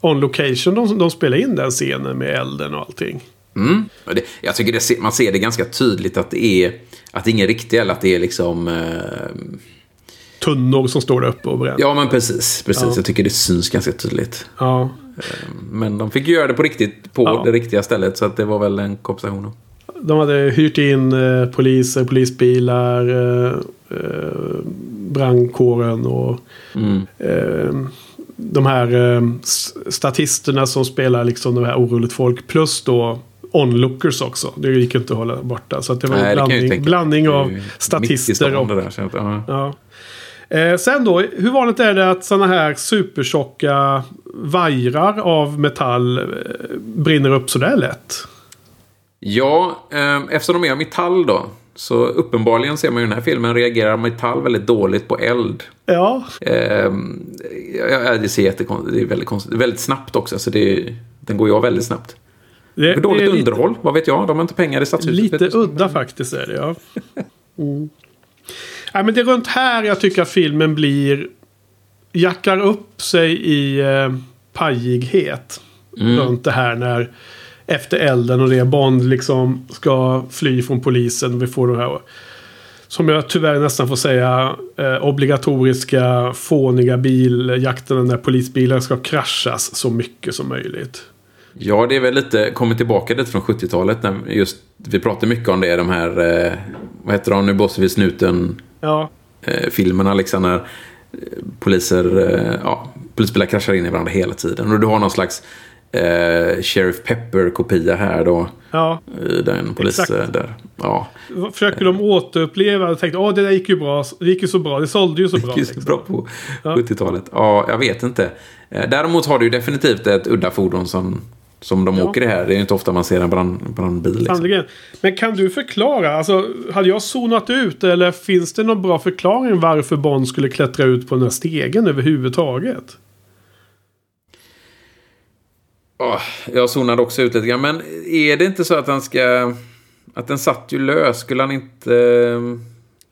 on location de, de spelade in den scenen med elden och allting. Mm. Och Det, jag tycker det, man ser det ganska tydligt att det är att det är ingen riktig eller att det är liksom... Eh, Tunnor som står där uppe och bränner. ja, men precis. precis. Ja. Jag tycker det syns ganska tydligt. Ja. Men de fick göra det på riktigt på Ja. det riktiga stället. Så att det var väl en kompensation. De hade hyrt in eh, poliser, polisbilar, eh, eh, brandkåren och Mm. eh, de här eh, statisterna som spelar liksom de här oroligt folk. Plus då onlookers också. Det gick inte att hålla borta. Så att det var Nej, en blandning, blandning av statister och det där, ja. Eh, sen då, hur vanligt är det att sådana här supertjocka vajrar av metall eh, brinner upp sådär lätt? Ja, eh, eftersom de är av metall då. Så uppenbarligen ser man ju i den här filmen reagerar metall väldigt dåligt på eld. Ja, Eh, ja, det ser jättekonstigt Det är väldigt konstigt. Väldigt snabbt också. Så det, den går ju av väldigt snabbt. det, För dåligt det är lite, underhåll, vad vet jag? De har inte pengar i stadshuset. lite udda faktiskt är det ja. Mm. Nej, men det är runt här jag tycker att filmen blir... Jackar upp sig i eh, pajighet. Mm. Runt det här när... Efter elden och det Bond liksom ska fly från polisen. Vi får de här... Som jag tyvärr nästan får säga eh, obligatoriska fåniga biljakterna när polisbilar ska kraschas så mycket som möjligt. Ja, det är väl lite, kommer tillbaka lite från 70-talet. När just, vi pratar mycket om det, de här, eh, vad heter de, nu blåser vi snuten Ja, eh, filmerna liksom när eh, poliser, eh, ja, polisbilar kraschar in i varandra hela tiden. Och du har någon slags eh, Sheriff Pepper-kopia här då. ja. I den polis... Exakt. eh, Där. Ja, Försöker de återuppleva och tänkte åh det där gick ju bra. Det gick ju så bra. Det sålde ju så bra. det gick så liksom. bra på Ja. 70-talet. Ja, jag vet inte. Eh, Däremot har du ju definitivt ett udda fordon som, som de Ja. åker i här. Det är inte ofta man ser en brand, brandbil. Liksom. Men kan du förklara? Alltså, hade jag zonat ut eller finns det någon bra förklaring varför Bond skulle klättra ut på den här stegen överhuvudtaget? Åh, jag zonade också ut lite grann. Men är det inte så att han ska... Att den satt ju lös. Skulle han inte...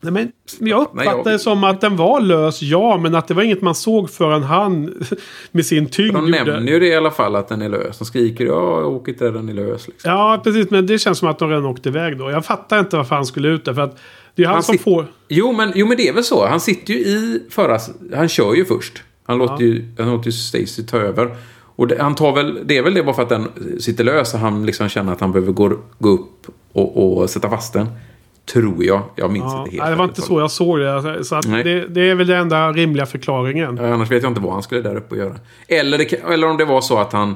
Nej, men jag Nej, uppfattar jag- det som att den var lös, ja. Men att det var inget man såg förrän han med sin tyngd De gjorde- nämner ju det i alla fall att den är lös. De skriker ja, jag åker den är lös. Liksom. Ja, precis. Men det känns som att de redan åkte iväg då. Jag fattar inte varför han skulle ut där. För att det är han, Han som sit- får... Jo men, jo, men det är väl så. Han sitter ju i förra... Han kör ju först. Han låter ju, han låter ju Stacy ta över. Och det, han tar väl... Det är väl det bara för att den sitter lös och han liksom känner att han behöver gå, gå upp och, och sätta fast den. Tror jag. Jag minns Ja, inte helt. nej, det var inte så jag såg det. Så att Nej. det, det är väl den enda rimliga förklaringen. Ja, Annars vet jag inte vad han skulle där uppe och göra. Eller, det, eller om det var så att han...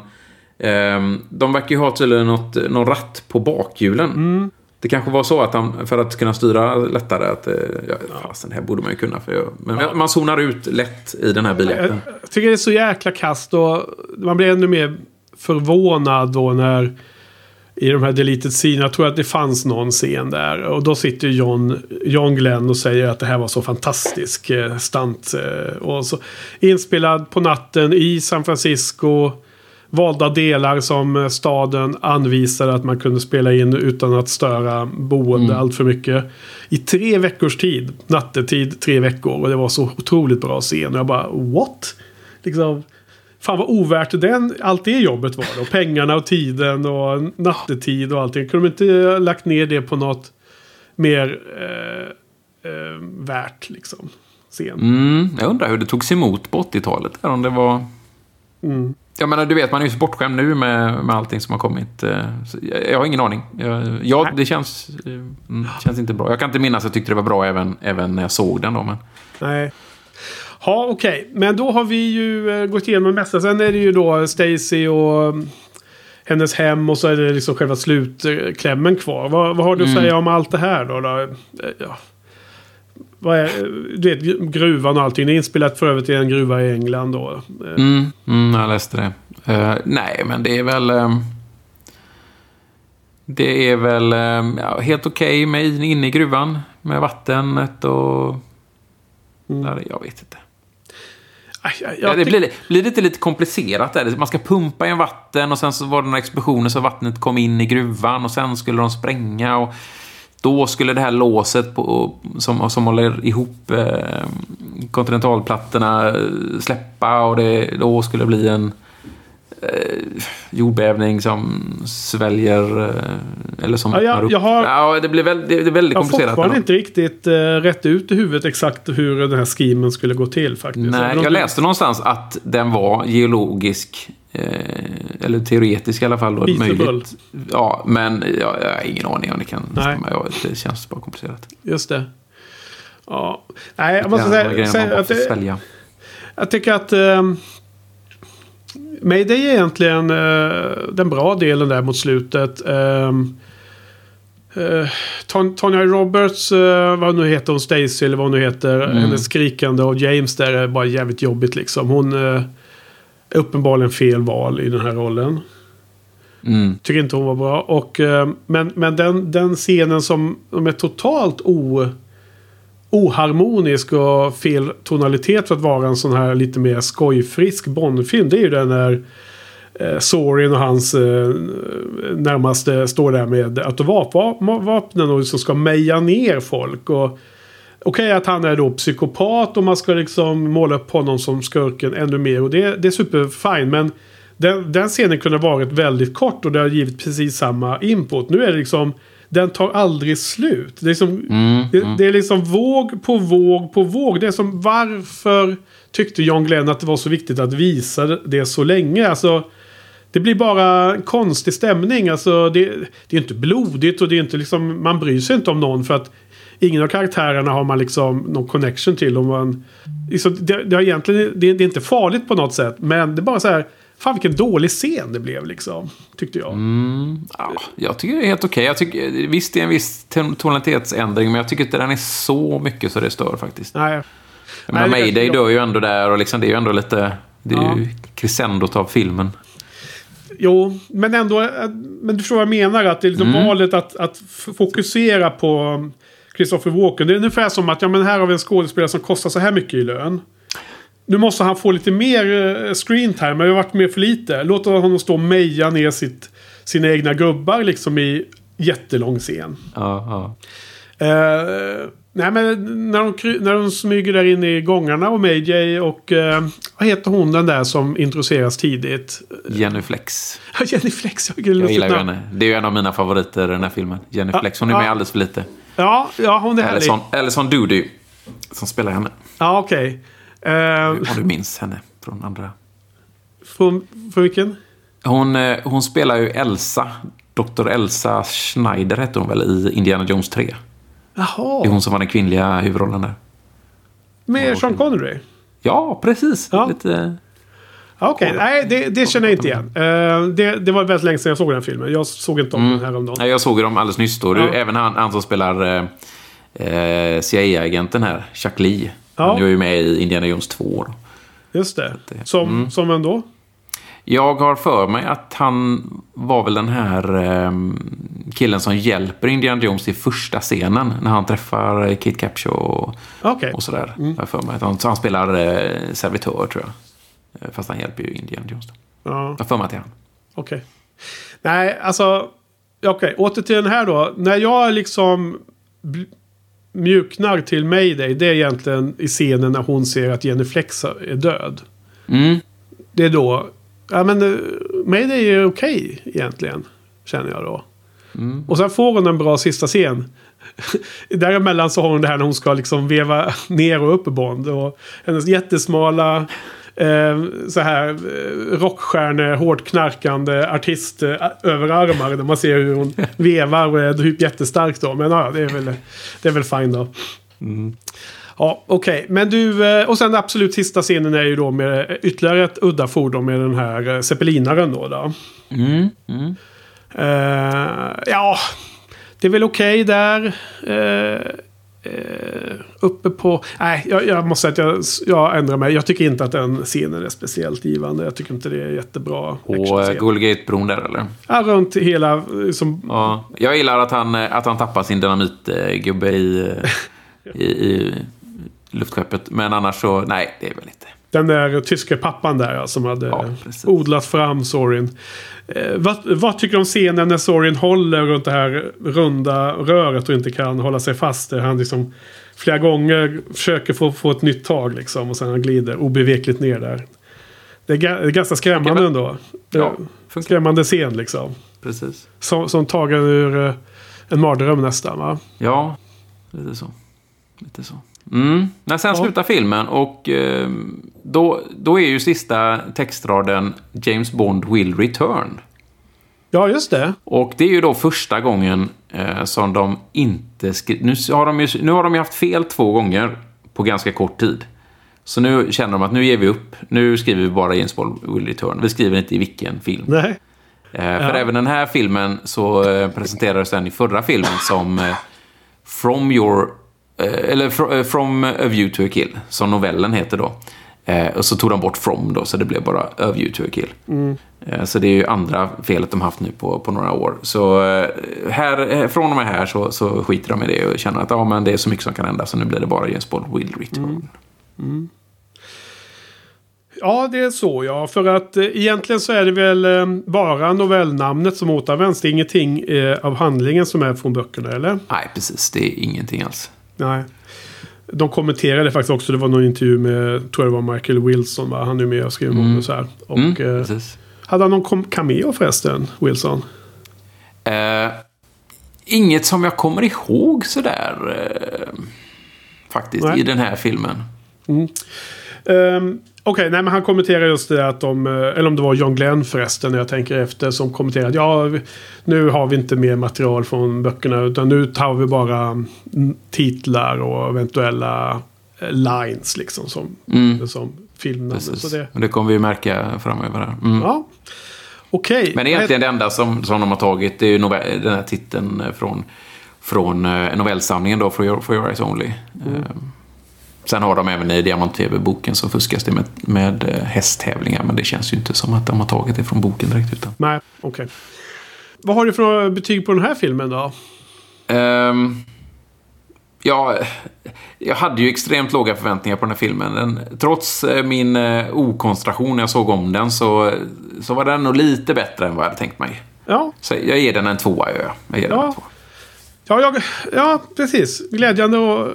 ehm, de verkar ju ha tydligen något, någon ratt på bakhjulen. Mm. Det kanske var så att han, för att kunna styra lättare, att... eh, Ja, fasen, det här borde man ju kunna. För jag, men man zonar ut lätt i den här Jag, biljakten. jag tycker det är så jäkla kast och man blir ännu mer förvånad då när i de här deleted scene, jag tror att det fanns någon scen där. Och då sitter John, John Glenn och säger att det här var så fantastisk eh, stunt. Eh, och så inspelad på natten i San Francisco. Valda delar som eh, staden anvisade att man kunde spela in utan att störa boende allt för mycket. I tre veckors tid. Nattetid, tre veckor. Och det var så otroligt bra scen. Och jag bara, what? Liksom, fan vad ovärt den, allt det jobbet var då. Pengarna och tiden och nattetid och allting. Kunde de inte ha lagt ner det på något mer eh, eh, värt liksom? Scen. Mm, jag undrar hur det togs emot på 80-talet. där, Om det var... Mm. Jag menar, du vet, man är ju så bortskämd nu med, med allting som har kommit. eh, Jag, jag har ingen aning. Jag, ja, Nej. det känns, eh, mm, känns inte bra. Jag kan inte minnas att jag tyckte det var bra även, även när jag såg den. Då, men... Nej. Ja, okej. Men då har vi ju eh, gått igenom mesta. Sen är det ju då Stacy och mm, hennes hem och så är det liksom själva slutklämmen kvar. Vad, vad har du att säga om allt det här då? då? Eh, Ja. Vad är, eh, du vet, gruvan och allting. Det är inspelat för övrigt i en gruva i England då. Mm, mm, jag läste det. Eh, nej, men det är väl... ehm, det är väl ja, helt okej med in- inne i gruvan. Med vattnet och... Där, jag vet inte. Ja, det blir, blir inte lite komplicerat där? Man ska pumpa in vatten och sen så var det några explosioner så vattnet kom in i gruvan och sen skulle de spränga och då skulle det här låset på, som, som håller ihop eh, kontinentalplattorna eh, släppa och det, då skulle det bli en eh, jordbävning som sväljer eh, eller som Ja, jag- upp. jag har- Ja, det blir väldigt, det är väldigt Jag har komplicerat. fortfarande inte riktigt uh, rätt ut i huvudet exakt hur den här schemen skulle gå till faktiskt. Nej, jag det- läste någonstans att den var geologisk. Eh, eller teoretisk i alla fall. Då, Feasible. möjligt. Ja, men jag, jag har ingen aning om det kan Nej. stämma. Ja, det känns bara komplicerat. Just det. Ja. Nej, jag måste Det säga, att det, jag tycker att um, Mayday är egentligen eh, den bra delen där mot slutet. Um, uh, Ton Tonya Roberts, eh, vad nu heter hon, Stacy eller vad hon nu heter. Mm. Hennes skrikande och James där är bara jävligt jobbigt liksom. Hon eh, är uppenbarligen fel val i den här rollen. Mm. Tycker inte hon var bra. Och, eh, men men den, den scenen som, som är totalt o, oharmonisk och fel tonalitet för att vara en sån här lite mer skojfrisk Bondfilm. Det är ju den när eh, Sorin och hans eh, närmaste står där med automatvapnen och liksom ska meja ner folk. Och Okej att han är då psykopat och man ska liksom måla upp honom som skurken ännu mer. Och det, det är superfine. Men den, den scenen kunde ha varit väldigt kort och det har givit precis samma input. Nu är det liksom... Den tar aldrig slut. Det är, liksom, Mm, det, det är liksom våg på våg på våg. Det är som varför tyckte John Glenn att det var så viktigt att visa det så länge. Alltså, det blir bara konstig stämning. Alltså, det, det är inte blodigt och det är inte liksom, man bryr sig inte om någon för att ingen av karaktärerna har man liksom någon connection till. Om man, liksom, det, det, har egentligen, det, det är inte farligt på något sätt men det är bara så här. Fan vilken dålig scen det blev liksom. Tyckte jag. Mm, ja, jag tycker det är helt okej. Jag tycker, Visst, det är en viss ton- tonalitetsändring, men jag tycker inte den är så mycket så det stör faktiskt. Nej. Menar, Nej, Mayday dör ju ändå där och liksom, det är ju ändå lite... Det är ju crescendot av filmen. Jo, men ändå. eh, Men du förstår vad jag menar. Att det är liksom valet att, att fokusera på Christopher Walken. Det är ungefär som att ja, men här har vi en skådespelare som kostar så här mycket i lön. Nu måste han få lite mer eh, screen time. Det har varit med för lite. Låt honom stå och meja ner sitt, sina egna gubbar liksom i jättelång scen. Ja. Eh, nej men när de, när de smyger där inne i gångarna och Mayday och eh, vad heter hon den där som introduceras tidigt? Jenny Flex. Ja, Jenny Flex. Jag, Jag gillar ju henne. Det är ju en av mina favoriter i den här filmen. Jenny Ja, Flex. Hon är med ja. alldeles för lite. Ja, ja hon är härlig. Ellison, Ellison Doody. Som spelar henne. Ja, okej. Eh, Om du minns henne från andra. från, från vilken? Hon, eh, hon spelar ju Elsa. Dr. Elsa Schneider hette hon väl i Indiana Jones 3. Det är Jaha, hon som var den kvinnliga huvudrollen där. med Sean Connery? Ja, precis. Ja. Lite... Ja, Okej, nej det, det känner jag inte igen. Eh, det, det var väldigt länge sedan jag såg den filmen. Jag såg inte om den häromdagen. Nej, jag såg dem alldeles nyss då. Är Ja. Även han, han som spelar eh, eh, CIA-agenten här, Chuck Lee. Ja. Han är ju med i Indiana Jones 2. Då. Just det. det- Som, mm. som vem då? Jag har för mig att han var väl den här eh, killen som hjälper Indiana Jones i första scenen. När han träffar eh, Kate Capshaw och, Okej. och sådär. Mm. Jag för mig han, så han spelar eh, servitör tror jag. Eh, Fast han hjälper ju Indiana Jones. Då. Ja, Jag för mig att det är han. okej. Nej, alltså... Okej, åter till den här då. När jag liksom mjuknar till Mayday. Det är egentligen i scenen när hon ser att Jenny Flex är död. Mm. Det är då... Ja men uh, Mayday är okej egentligen. Känner jag då. Och sen får hon en bra sista scen. Däremellan så har hon det här när hon ska liksom veva ner och upp Bond. Och hennes jättesmala eh, så här eh, rockstjärne, hårt knarkande artist eh, överarmar. Där man ser hur hon vevar och är typ jättestark då. Men ja, det är väl, det är väl fine då. Ja, okej. Men du, eh, och sen absolut sista scenen är ju då med ytterligare ett udda fordon med den här eh, zeppelinaren då. då. Mm. Mm. Eh, ja, det är väl okej där. Eh, eh, uppe på... Nej, jag, jag måste säga att jag, jag ändrar mig. Jag tycker inte att den scenen är speciellt givande. Jag tycker inte det är jättebra Och eh, actionscen. Golden Gate-bron där eller? Ja, runt hela... eh, Som, Ja, jag gillar att han, eh, att han tappar sin dynamitgubbe i, i, i luftskeppet. Men annars så, nej, det är väl inte. Den där tyska pappan där som hade Ja, odlat fram Sorin. Eh, vad, vad tycker du om scenen när Sorin håller runt det här runda röret och inte kan hålla sig fast? Där han liksom flera gånger försöker få, få ett nytt tag liksom och sen han glider obevekligt ner där. Det är, det är ganska skrämmande ändå. Ja, skrämmande scen liksom. Precis. Som, som tagen ur eh, en mardröm nästan va? Ja, lite så. Lite så. Mm. När sen Ja. slutar filmen och eh, då, då är ju sista textraden James Bond will return. Ja, just det. Och det är ju då första gången eh, som de inte skriver... Nu, har de ju, nu har de ju haft fel två gånger på ganska kort tid. Så nu känner de att nu ger vi upp. Nu skriver vi bara James Bond will return. Vi skriver inte i vilken film. Nej. Eh, för även den här filmen så eh, presenterades den i förra filmen som eh, From Your... Eh, eller eh, From A View to a Kill, som novellen heter då. Eh, och så tog de bort From då, så det blev bara View to Kill. Eh, så det är ju andra felet de haft nu på, på några år. Så eh, här, eh, från och med här så, så skiter de i det och känner att ja, men det är så mycket som kan hända, så nu blir det bara James Bond will return. Ja, det är så ja. För att eh, egentligen så är det väl eh, bara novellnamnet som återanvänds. Det är ingenting eh, av handlingen som är från böckerna, eller? Nej, precis. Det är ingenting alls. Nej. De kommenterade faktiskt också. Det var någon intervju med, tror jag det var Michael Wilson. Va? Han är med och skriver om det så här. Och, Mm, eh, hade han någon cameo förresten, Wilson? Eh, inget som jag kommer ihåg sådär. Eh, faktiskt, Nej. i den här filmen. Um, Okej, nej men han kommenterar just det att de, eh, eller om det var John Glenn förresten när jag tänker efter, som kommenterade ja, nu har vi inte mer material från böckerna utan nu tar vi bara mm, titlar och eventuella eh, lines liksom som, Mm. som filmnamn. Precis. Så det, Och det kommer vi märka framöver. Här. Mm. ja, okej. Men egentligen det enda som, som de har tagit är ju novell, den här titeln eh, från, från novellsamlingen då, For Your, For Your Eyes Only. Eh, sen har de även i Diamant-TV-boken så fuskas det med, med eh, hästtävlingar. Men det känns ju inte som att de har tagit det från boken direkt. Utan. Nej, okej. Vad har du för betyg på den här filmen då? Ehm, Ja, jag hade ju extremt låga förväntningar på den här filmen. Den, trots eh, min eh, okoncentration när jag såg om den så, så var den nog lite bättre än vad jag hade tänkt mig. Ja, Så jag ger den en tvåa. Jag, jag ger den Ja. en tvåa. Ja, jag, ja, precis. Glädjande att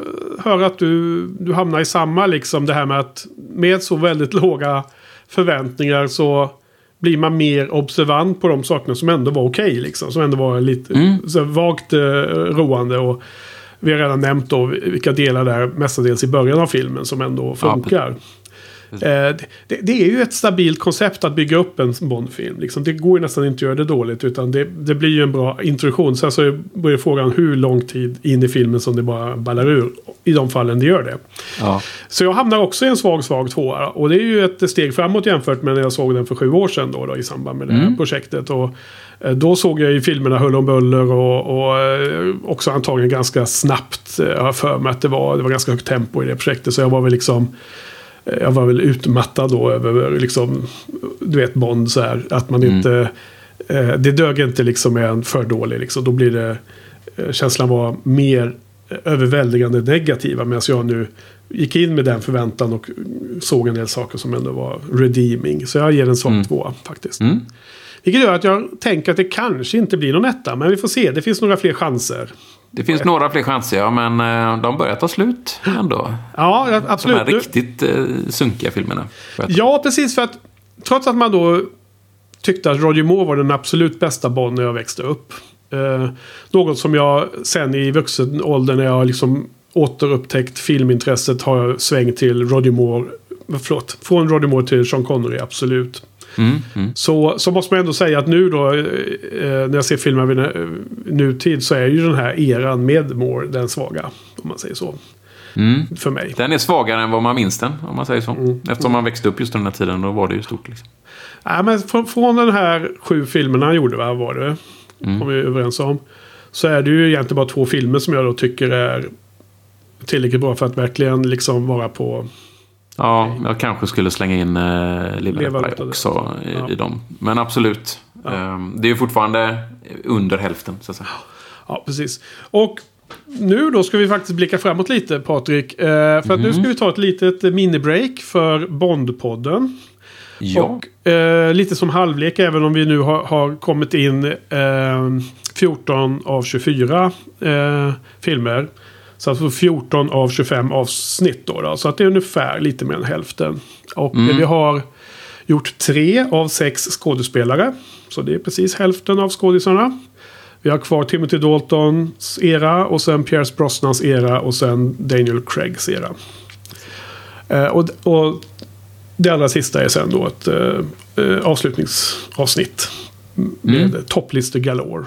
höra att du, du hamnar i samma liksom. Det här med att med så väldigt låga förväntningar så blir man mer observant på de sakerna som ändå var okej. liksom. Som ändå var lite så vagt eh, roande. Och vi har redan nämnt då vilka delar där mestadels i början av filmen som ändå funkar. Eh, det, det är ju ett stabilt koncept att bygga upp en Bond-film. Liksom. Det går ju nästan inte att göra det dåligt. Utan det, det blir ju en bra introduktion. Sen så börjar frågan hur lång tid in i filmen som det bara ballar ur. I de fallen det gör det. Ja. Så jag hamnar också i en svag, svag tvåa. Och det är ju ett steg framåt jämfört med när jag såg den för sju år sedan då, då i samband med det här projektet. Och eh, då såg jag ju filmerna Hull om Buller och, och eh, också antagligen ganska snabbt. eh, Jag har för mig att det var, det var ganska högt tempo i det projektet. Så jag var väl liksom eh, jag var väl utmattad då över liksom, du vet Bond så här. Att man inte, eh, det dög inte liksom med en för dålig liksom. Då blir det, eh, känslan var mer överväldigande negativa. Medan jag nu gick in med den förväntan och såg en del saker som ändå var redeeming. Så jag ger en svag tvåa faktiskt. Mm. Vilket gör att jag tänker att det kanske inte blir någon etta. Men vi får se, det finns några fler chanser. Det finns några fler chanser, ja, men eh, de börjar ta slut ändå. Ja, De absolut. här Nu- riktigt eh, sunkiga filmerna. Ja, precis. För att trots att man då tyckte att Roger Moore var den absolut bästa Bond när jag växte upp. Eh, något som jag sen i vuxen ålder när jag liksom återupptäckt filmintresset har jag svängt till Roger Moore. Förlåt, från Roger Moore till Sean Connery, absolut. Mm, mm. Så, så måste man ändå säga att nu då, eh, när jag ser filmer vid eh, nutid så är ju den här eran med Moore den svaga. Om man säger så. Mm. För mig. Den är svagare än vad man minns den, om man säger så. Mm. Eftersom man växte upp just den här tiden, då var det ju stort. Liksom. Nej, men från, från den här sju filmerna han gjorde, va, var det? Kom vi överens om. Så är det ju egentligen bara två filmer som jag då tycker är tillräckligt bra för att verkligen liksom vara på... Ja, jag kanske skulle slänga in Pie det. också i, Ja. i dem. Men absolut. Ehm, det är fortfarande under hälften, så att säga. Ja, precis. Och nu då ska vi faktiskt blicka framåt lite, Patrik. Eh, för att nu ska vi ta ett litet minibreak för Bondpodden. Ja, Och eh, lite som halvlek, även om vi nu har, har kommit in eh, 14 av 24 eh, filmer. Så alltså 14 av 25 avsnitt då, då. Så att det är ungefär lite mer än hälften. Och eh, vi har gjort tre av sex skådespelare. Så det är precis hälften av skådisarna. Vi har kvar Timothy Daltons era och sen Pierce Brosnans era och sen Daniel Craigs era. Eh, och, och det allra sista är sen då ett eh, eh, avslutningsavsnitt. Med topplistor galore.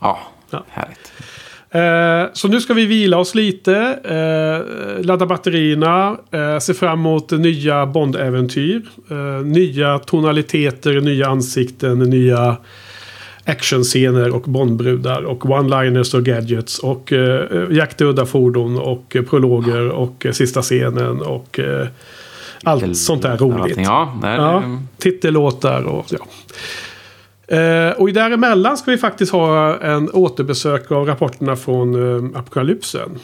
ja, Ja. härligt. Eh, så nu ska vi vila oss lite. Eh, ladda batterierna. Eh, se fram emot nya Bond-äventyr. Eh, nya tonaliteter, nya ansikten, nya actionscener och Bondbrudar. Och one-liners och gadgets. Och eh, jaktudda fordon och prologer och sista scenen. Och allt sånt där roligt. Ja, titellåtar och ja. Eh, och däremellan ska vi faktiskt ha en återbesök av rapporterna från eh, Apokalypsen.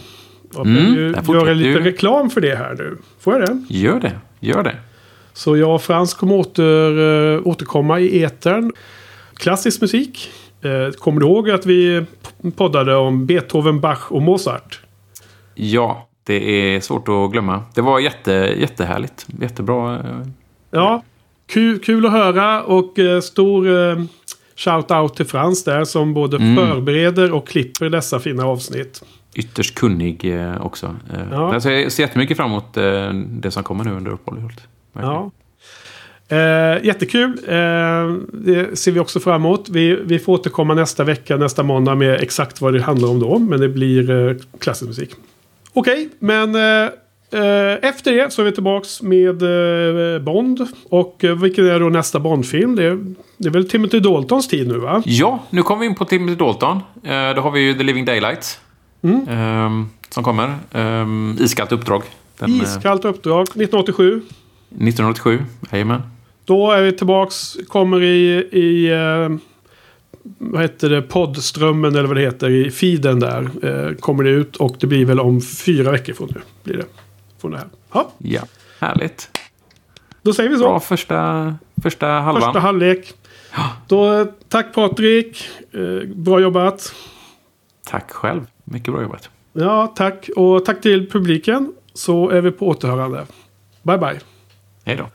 Jag Mm, ju göra lite reklam för det här nu. Får jag det? Gör det. Gör det. Så jag och Frans kommer åter, eh, återkomma i etern. Klassisk musik. Eh, kommer du ihåg att vi poddade om Beethoven, Bach och Mozart? Ja, det är svårt att glömma. Det var jätte, jättehärligt. Jättebra. eh, Ja, kul, kul att höra och eh, stor eh, shout-out till Frans där som både Mm. förbereder och klipper dessa fina avsnitt. Ytterst kunnig eh, också. Eh, Ja. alltså, jag ser jättemycket fram emot det som kommer nu under uppehållet. Ja. Eh, jättekul. Eh, det ser vi också fram emot. Vi, vi får återkomma nästa vecka, nästa måndag med exakt vad det handlar om då. Men det blir eh, klassisk musik. Okej, men eh, eh, efter det så är vi tillbaks med eh, Bond. Och eh, vilken är då nästa Bond-film? Det, är- det är väl Timothy Daltons tid nu va? Ja, nu kommer vi in på Timothy Dalton. Eh, då har vi ju The Living Daylights. Mm. ehm, som kommer. Um, Iskallt uppdrag. Den, eh, Iskallt uppdrag 1987. 1987. Jajamän. Då är vi tillbaks, kommer i, i eh, vad heter det, poddströmmen eller vad det heter i feeden där. Eh, kommer det ut och det blir väl om fyra veckor från nu. Blir det. Från det här. Ja, Ja, härligt. då säger vi så. Bra första, första halvan. Första halvlek. Då, eh, tack Patrik. Eh, bra jobbat. Tack själv. Mycket bra jobbat. Ja, tack. Och tack till publiken. Så är vi på återhörande. Bye, bye. Hej då.